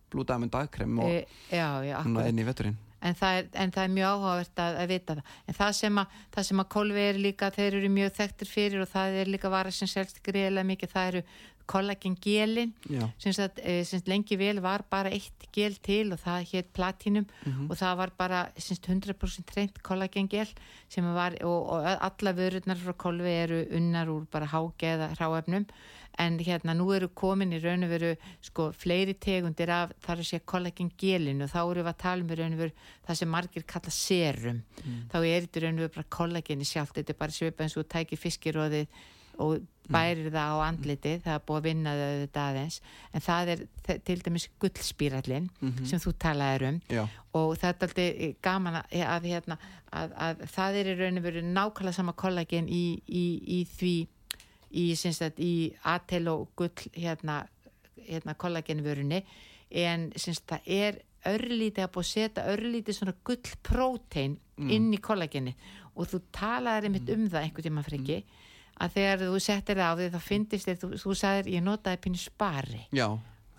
Blue Diamond dagkrem og e, inn í veturinn. En það er, en það er mjög áhugavert að, að vita það. En það sem að, það sem að kolvi er líka þeir eru mjög þekktir fyrir og það er líka vara sem selst greiðilega mikið. Það eru kollagengelin sem eh, sem lengi vel var bara eitt gel til og það hétt platinum. Og það var bara sem sagt, 100% reynd kollagengel sem var og, og alla vörurnar frá kolvi eru unnar úr bara hágeða hráefnum. En hérna nú eru komin í raun og veru sko fleiri tegundir af þar að sé kollagengelin og þá eru við að tala um í raun og veru það sem margir kalla serum. Þá er þetta raun og veru bara kollageni sjálft. Þetta er bara svipa eins og þú tækir fiskiróðið og bærir það á andlitið það er búið að vinna þau þetta aðeins. En það er til dæmis gullspírallin sem þú talaðir um. Já. og það er alltaf gaman að, að, hérna, að, að það er í raun og veru nákvæmlega sama kollagen í, í, í því í, í atel og gull hérna, hérna kollagenvörunni en sagt, það er örlítið að búið að setja örlítið svona gullprótein inn í kollageni og þú talaðir einmitt um það einhvern tíma friki að þegar þú settir það á því þá fyndist þér, þú, þú sagðir ég notaði pínu spari. Já,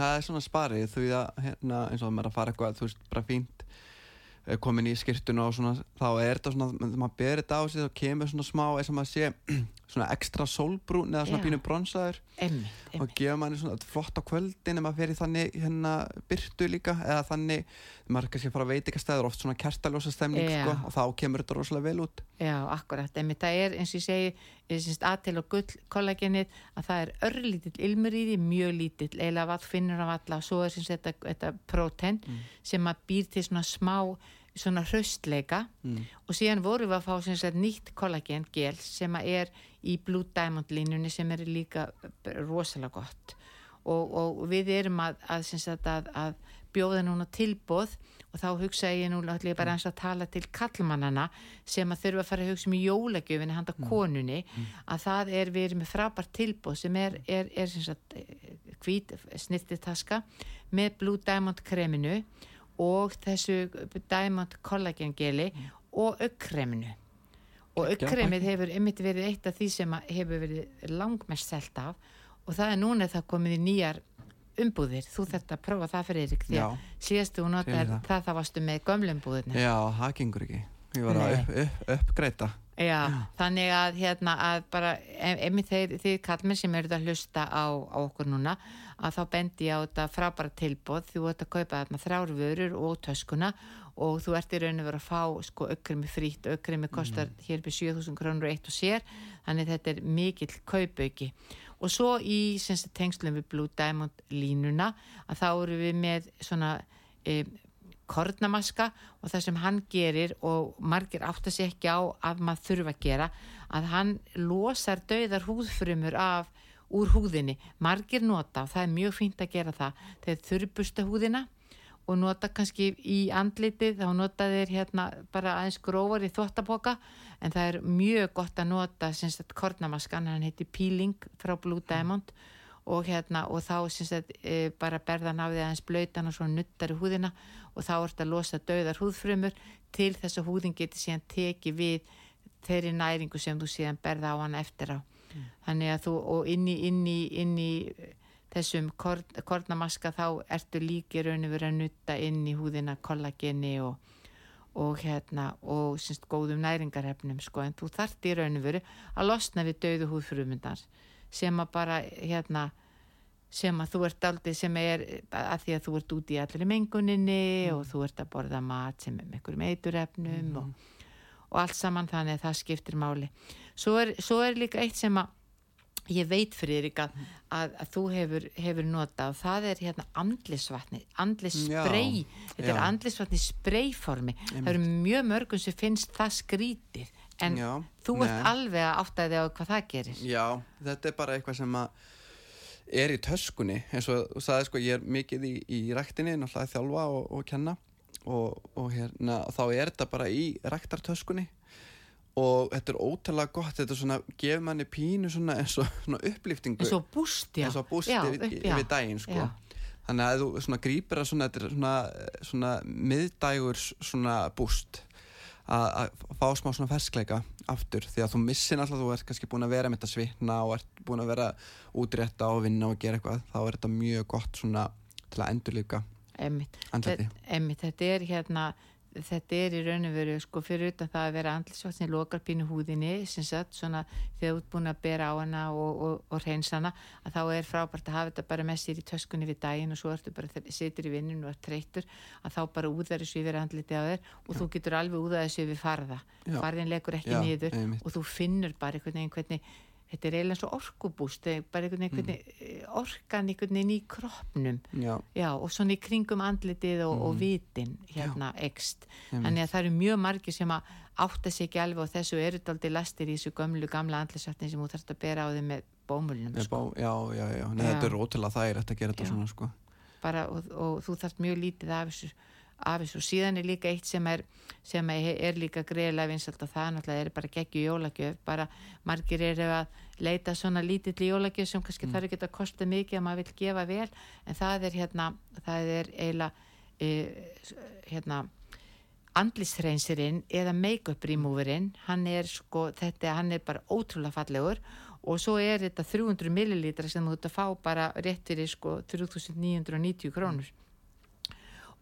það er svona sparið því að hérna, eins og maður að fara eitthvað þú veist, bara fínt eh, komin í skirtuna og svona þá er þetta svona, maður ber þetta á sig þá kemur svona smá, eins og maður sé svona ekstra sólbrún eða svona Já. pínu bronsaður. Emmitt, og emmitt gefa manni svona flott á kvöldin ef maður fer í þannig hérna byrtu líka eða þannig, maður er kannski að fara að veitingastæður oft svona kertaljósa stemning sko, og þá kemur þetta rosalega vel út. Já, akkurat, en það er eins og ég segi ég syns aðtil og gull kollagenið að það er örlítill ilmur í því mjög lítill, hvað finnur af alla og svo er syns þetta, þetta próten sem að býr til svona smá svona hraustleika. Mm. og síðan vorum við að fá sagt nýtt kollagen gel sem er í Blue Diamond línunni sem er líka rosalega gott. Og, og við erum að, að, sagt að, að bjóða núna tilbóð og þá hugsa ég nú ætla ég bara eins að tala til kallmannana sem að þurfa að fara að hugsa um í jólagjöfinni handa konunni að það er við erum með frábært tilbóð sem er, er, er sem sagt eh, hvít snirtitaska með Blue Diamond kreminu og þessu Diamond Collagen geli og aukkreminu og aukkremið hefur einmitt verið eitt af því sem hefur verið langmest selt af. Og það er núna það komið í nýjar umbúðir, þú að prófa það fyrir Erik því að Já. síðastu hún notar það. það. það varstu með gömlu umbúðirna Já, það gengur ekki. Ég var að upp, upp, uppgreita Já, þannig að hérna að bara, emi þeir, þeir kallmenn sem eru að hlusta á, á okkur núna að þá bendi ég á þetta frábæra tilbóð þú ert að kaupa þarna þrjár vörur og töskuna og þú ert í raun að vera að fá sko aukrimi frýtt, aukrimi kostar hér við 7000 krónur eitt og sér þannig þetta er mikill kaupauki. Og svo í sagt, tengslum við Blue Diamond línuna að þá eru við með svona e, kornamaska og það sem hann gerir og margir átt að sé ekki á að maður þurfa að gera að hann losar dauðar húðfrumur af úr húðinni. Margir nota það er mjög fínt að gera það þeir þurrbusta húðina og nota kannski í andlitið þá nota þeir hérna bara aðeins grófar í þvottaboka en það er mjög gott að nota sem sagt kornamaskan, hann heiti Peeling frá Blue Diamond og hérna og þá sem sagt e, bara berðan af því aðeins blöytan og svo nuttar í húðina og þá ert að losa dauðar húðfrumur til þess að húðin geti síðan tekið við þeirri næringu sem þú síðan berða á hann eftir á þannig að þú og inn í, inn í, inn í þessum korn, kornamaska þá ertu líki raun og verið að nutta inn í húðina kollageni og, og hérna og syns, góðum næringarhefnum sko. En þú þart í raun og verið að losna við dauðu húðfrumundar sem að bara hérna sem að þú ert aldrei sem er að því að þú ert út í allir menguninni og þú ert að borða mat sem er með einhverjum eiturefnum og, og allt saman þannig að það skiptir máli. Svo er, svo er líka eitt sem að ég veit fyrir Erik að, að, að þú hefur, hefur notað og það er hérna andlisvatni, andlisspray. Þetta er já. andlisvatni sprayformi. Það eru mjög mörgum sem finnst það skrítið en Já, þú ert nei. alveg að áttaði á hvað það gerir. Já, þetta er bara eitthvað sem að er í töskunni eins og þú sagði sko ég er mikið í, í ræktinni náttúrulega að þjálfa og, og kenna og, og hérna þá er þetta bara í ræktartöskunni og þetta er ótrúlega gott þetta er svona, gefur manni pínu svona eins og svona upplýftingu eins og búst, já. Eins og búst Já, yfir, daginn sko. Þannig að þú svona grípir að svona, þetta er svona, svona miðdægur svona búst að fá smá svona ferskleika aftur. Því að þú missir alltaf þú ert kannski búin að vera með þetta svitna og ert búin að vera útrétta og vinna og gera eitthvað þá er þetta mjög gott svona til að endur andliti Þetta- er hérna þetta er í raun og veru sko fyrir utan það að vera andlisvátt sem lokar pínu húðinni sem sagt svona þegar þú ert búin að bera á hana og, og, og reyns hana að þá er frábært að hafa þetta bara með sér í töskunni við daginn og svo ertu bara situr í vinnun og er treytur að þá bara úðar þessu yfir andliti á þér og þú getur alveg úðað þessu yfir farða Já. farðin legur ekki Já, niður einmitt. og þú finnur bara einhvern veginn hvernig þetta er eiginlega svo orkubúst þetta er bara einhvern veginn Mm. hvernig, orkan einhvern veginn í kroppnum já, Já, og svona í kringum andlitið og, og vitin hérna ekst. Mm. einmitt. Þannig að það eru mjög margir sem að átta sig ekki alveg og þessu eru daldi lastir í þessu gömlu gamla andlisvættin sem þú þarfst að bera á þig með bómulnum. Með Sko. bá, já, já, já, Nei, Já. þetta er ótrúlega þægilegt að gera þetta Já. svona sko. Bara, og, og þú þarft mjög lítið af þessu, af þessu. Síðan er líka eitt sem er, sem er, líka greiðlega vinsalt og það náttúrulega er bara geggju jólagjöf. Bara margir eru að leita svona lítill jólagjöf sem kannski Mm. þarf ekki að kosta mikið að maður vil gefa vel. En það er hérna, það er eiginlega, e, hérna, andlistreinsirinn eða make-up removerinn hann er sko, þetta, hann er bara ótrúlega fallegur og svo er þetta 300 millilítra sem þú ert að fá bara rétt fyrir sko 3990 krónur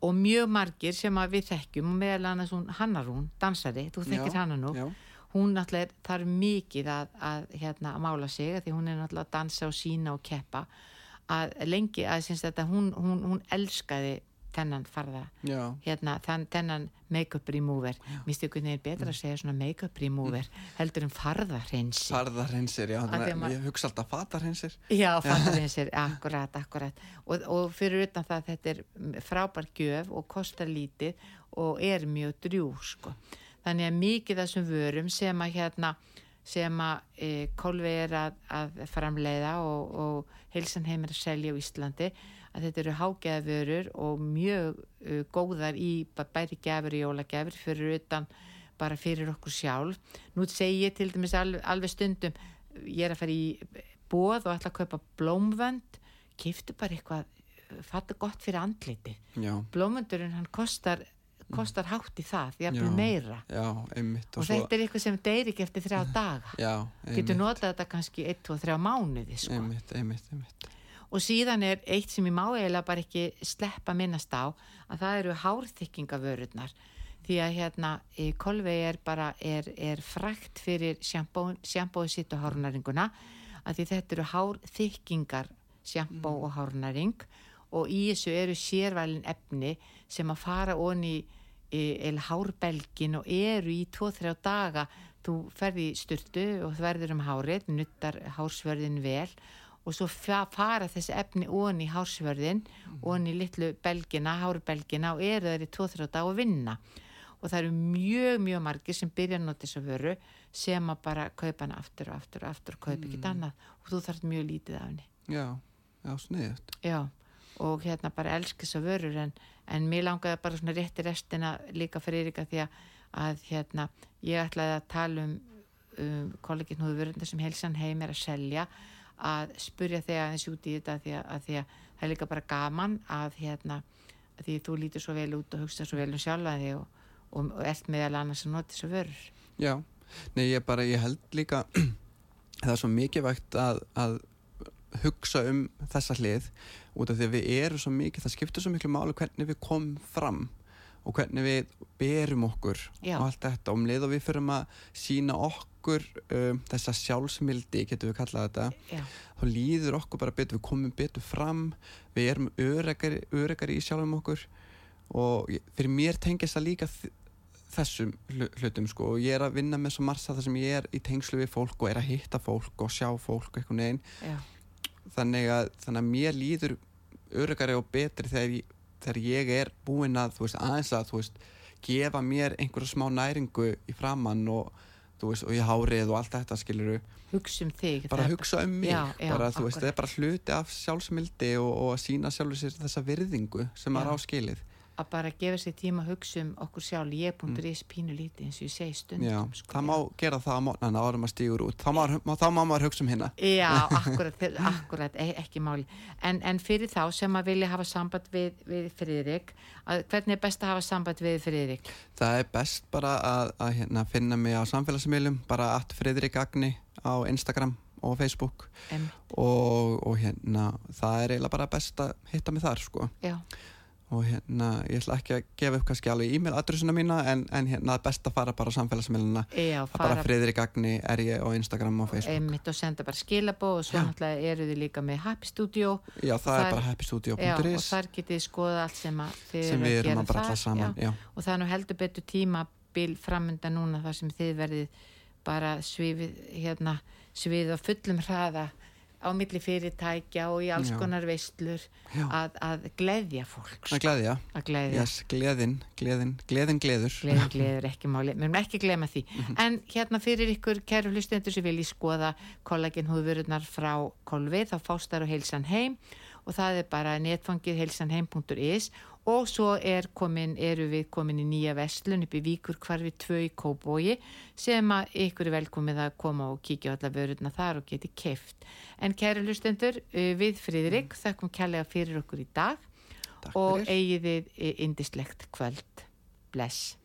og mjög margir sem að við þekkjum og meðal annars hún Hannarún, dansari, þú þekkir Já, hana nú. já, hún náttúrulega þarf mikið að, að, hérna, að mála sig að því hún er náttúrulega að dansa og sína og keppa. Að lengi að þetta hún, hún, hún elskaði þennan farða já, hérna, þann, þennan make-up remover. Minnstu einhvern veginn betra að segja svona make-up remover heldur en já, því að þannig að maður- ég hugsa alltaf fatarhreinsir. Já, farðarhreinsir, akkurat, akkurat. Og, og fyrir utan það að þetta er frábær gjöf og kostar lítið og er mjög drjúg sko. þannig að mikið þessum vörum sem að hérna sem að e, Kolvi er að, að framleiða og, og heilsan heim er að selja á Íslandi að þetta eru hágeðavörur og mjög uh, góðar í bæri gefur í jólagjafur fyrir utan bara fyrir okkur sjálf. Nú segi ég til dæmis alveg, alveg stundum ég er að fara í bóð og ætla að kaupa blómvönd kiftu bara eitthvað fatta gott fyrir andliti. Já, Blómvöndurinn hann kostar, kostar hátt í það, jafnvel Já. meira já, einmitt. og, þetta er eitthvað sem deyri ekki eftir þrjá daga. já, Getur notað þetta kannski 1, 2, 3 mánuði sko. einmitt, einmitt, einmitt. Og síðan er eitt sem ég má eiginlega bara ekki sleppa minnast á að það eru hárþykkingavörurnar því að hérna Kolvei er bara er, er frækt fyrir sjampóið sitt og hárnaringuna að því þetta eru hárþykkingar sjampó og hárnaring og í þessu eru sérvælin efni sem að fara onni eða hárbelgin og eru í 2-3 daga. Þú ferði í styrtu og þú verður um hárið, nuttar hársvörðin vel og svo fa- fara þessi efni onni í hársvörðin onni í litlu belgina, hárbelgina og eru þeir í 2-3 daga að vinna. Og það eru mjög, mjög margir sem byrja að nota þess að vöru sem að bara kaupa hana aftur og aftur og aftur og kaupa ekkert annað. Og þú þarf mjög lítið af henni. Já, já, sniðut. Já, og hérna bara elska þess að vörur en, en mér langaði bara svona rétti restina líka fyrir Erika því að, að hérna, ég ætlaði að tala um, um kollegin húðvörundar sem helsan heim er að selja að spurja þig aðeins út í þetta því að, að því að það er líka bara gaman að hérna, að því þú lítur svo vel út og hugsa svo vel um sjálfa þig og, og, og ert meðal annars að nota þess að vörur. Já, nei, ég bara, ég held líka [clears throat] það er svo mikilvægt að, að hugsa um þessa hlið út af því að við erum svo mikið, það skiptir svo miklu máli hvernig við komum fram og hvernig við berum okkur Já. og allt þetta. Og um og við fyrum að sína okkur um, þessa sjálfsmildi, getum við kallað þetta Já, þá líður okkur bara betur, við komum betur fram. Við erum öregari, í sjálfum okkur. Og fyrir mér tengist það líka þessum hlu- hlutum sko. Og ég er að vinna með svo marsa þar sem ég er í tengslu við fólk og er að hitta fólk og sjá fólk eitthvað neginn þannig að, þannig að mér líður öregari og betri þegar ég, þegar ég er búinn að veist, aðeins að veist, gefa mér einhverja smá næringu í framann og, veist, og í hárið og allt þetta skiluru hugsa um þig bara er hugsa um mig. Já, já, bara, veist, það er bara hluti af sjálfsmildi og, og að sína sjálfur sér þessa virðingu sem Já. á skilið að bara gefa sér tíma að hugsa um okkur sjálf. Ég búin að reysa pínu lítið eins og ég segi stundum Já, sko, það má gera það á mótnana árum að stígur út. Þá má, þá má maður hugsa um hérna Já, [laughs] akkurat, akkurat e ekki máli. En, en fyrir þá sem að vilja hafa samband við, við Friðrik að, hvernig er best að hafa samband við Friðrik? Það er best bara að, að hérna, finna mig á samfélagsmiðlum bara að Friðrik Agni á Instagram og Facebook. Og, og hérna það er eiginlega bara best að hitta mig þar sko. Já, og hérna ég ætla ekki að gefa upp kannski alveg e-mail adressuna mína en, en hérna er best að fara bara á samfélagsmiðluna er bara Friðrik Agni er ég á Instagram og Facebook. Einmitt og senda bara skilabó og svo náttúrulega eru þið líka með Happy Studio. Já það þar- er bara Já, og happystudio.is þar getið skoða allt sem að þið sem við að erum að bralla saman já. já. og það er nú heldur betur tímabil framönda núna þar sem þið verðið bara svifið hérna, svið á fullum hraða á milli fyrirtækja og í alls Já. konar veistlur að, að gleðja fólk að gleðja, að gleðja. Yes, gleðin, gleðin, gleðin gleður. Gleðin [laughs] gleður ekki máli, við erum ekki glema því. Mhm. en hérna fyrir ykkur kæru hlustendur sem vilji skoða kollagin húðvörurnar frá kolvið þá fástar og heilsan heim og það er bara netfangið heilsanheim.is og svo er komin, eru við komin í nýja vestlun upp í Víkur hvarfi 2 í Kóbói sem að ykkur er velkomið að koma og kíkja á alla vörurna þar og geti keift. En kæru hlustendur, uh, við Friðrik þakkum kærlega fyrir okkur í dag Takk og fyrir. eigið þið indislegt kvöld. Bless.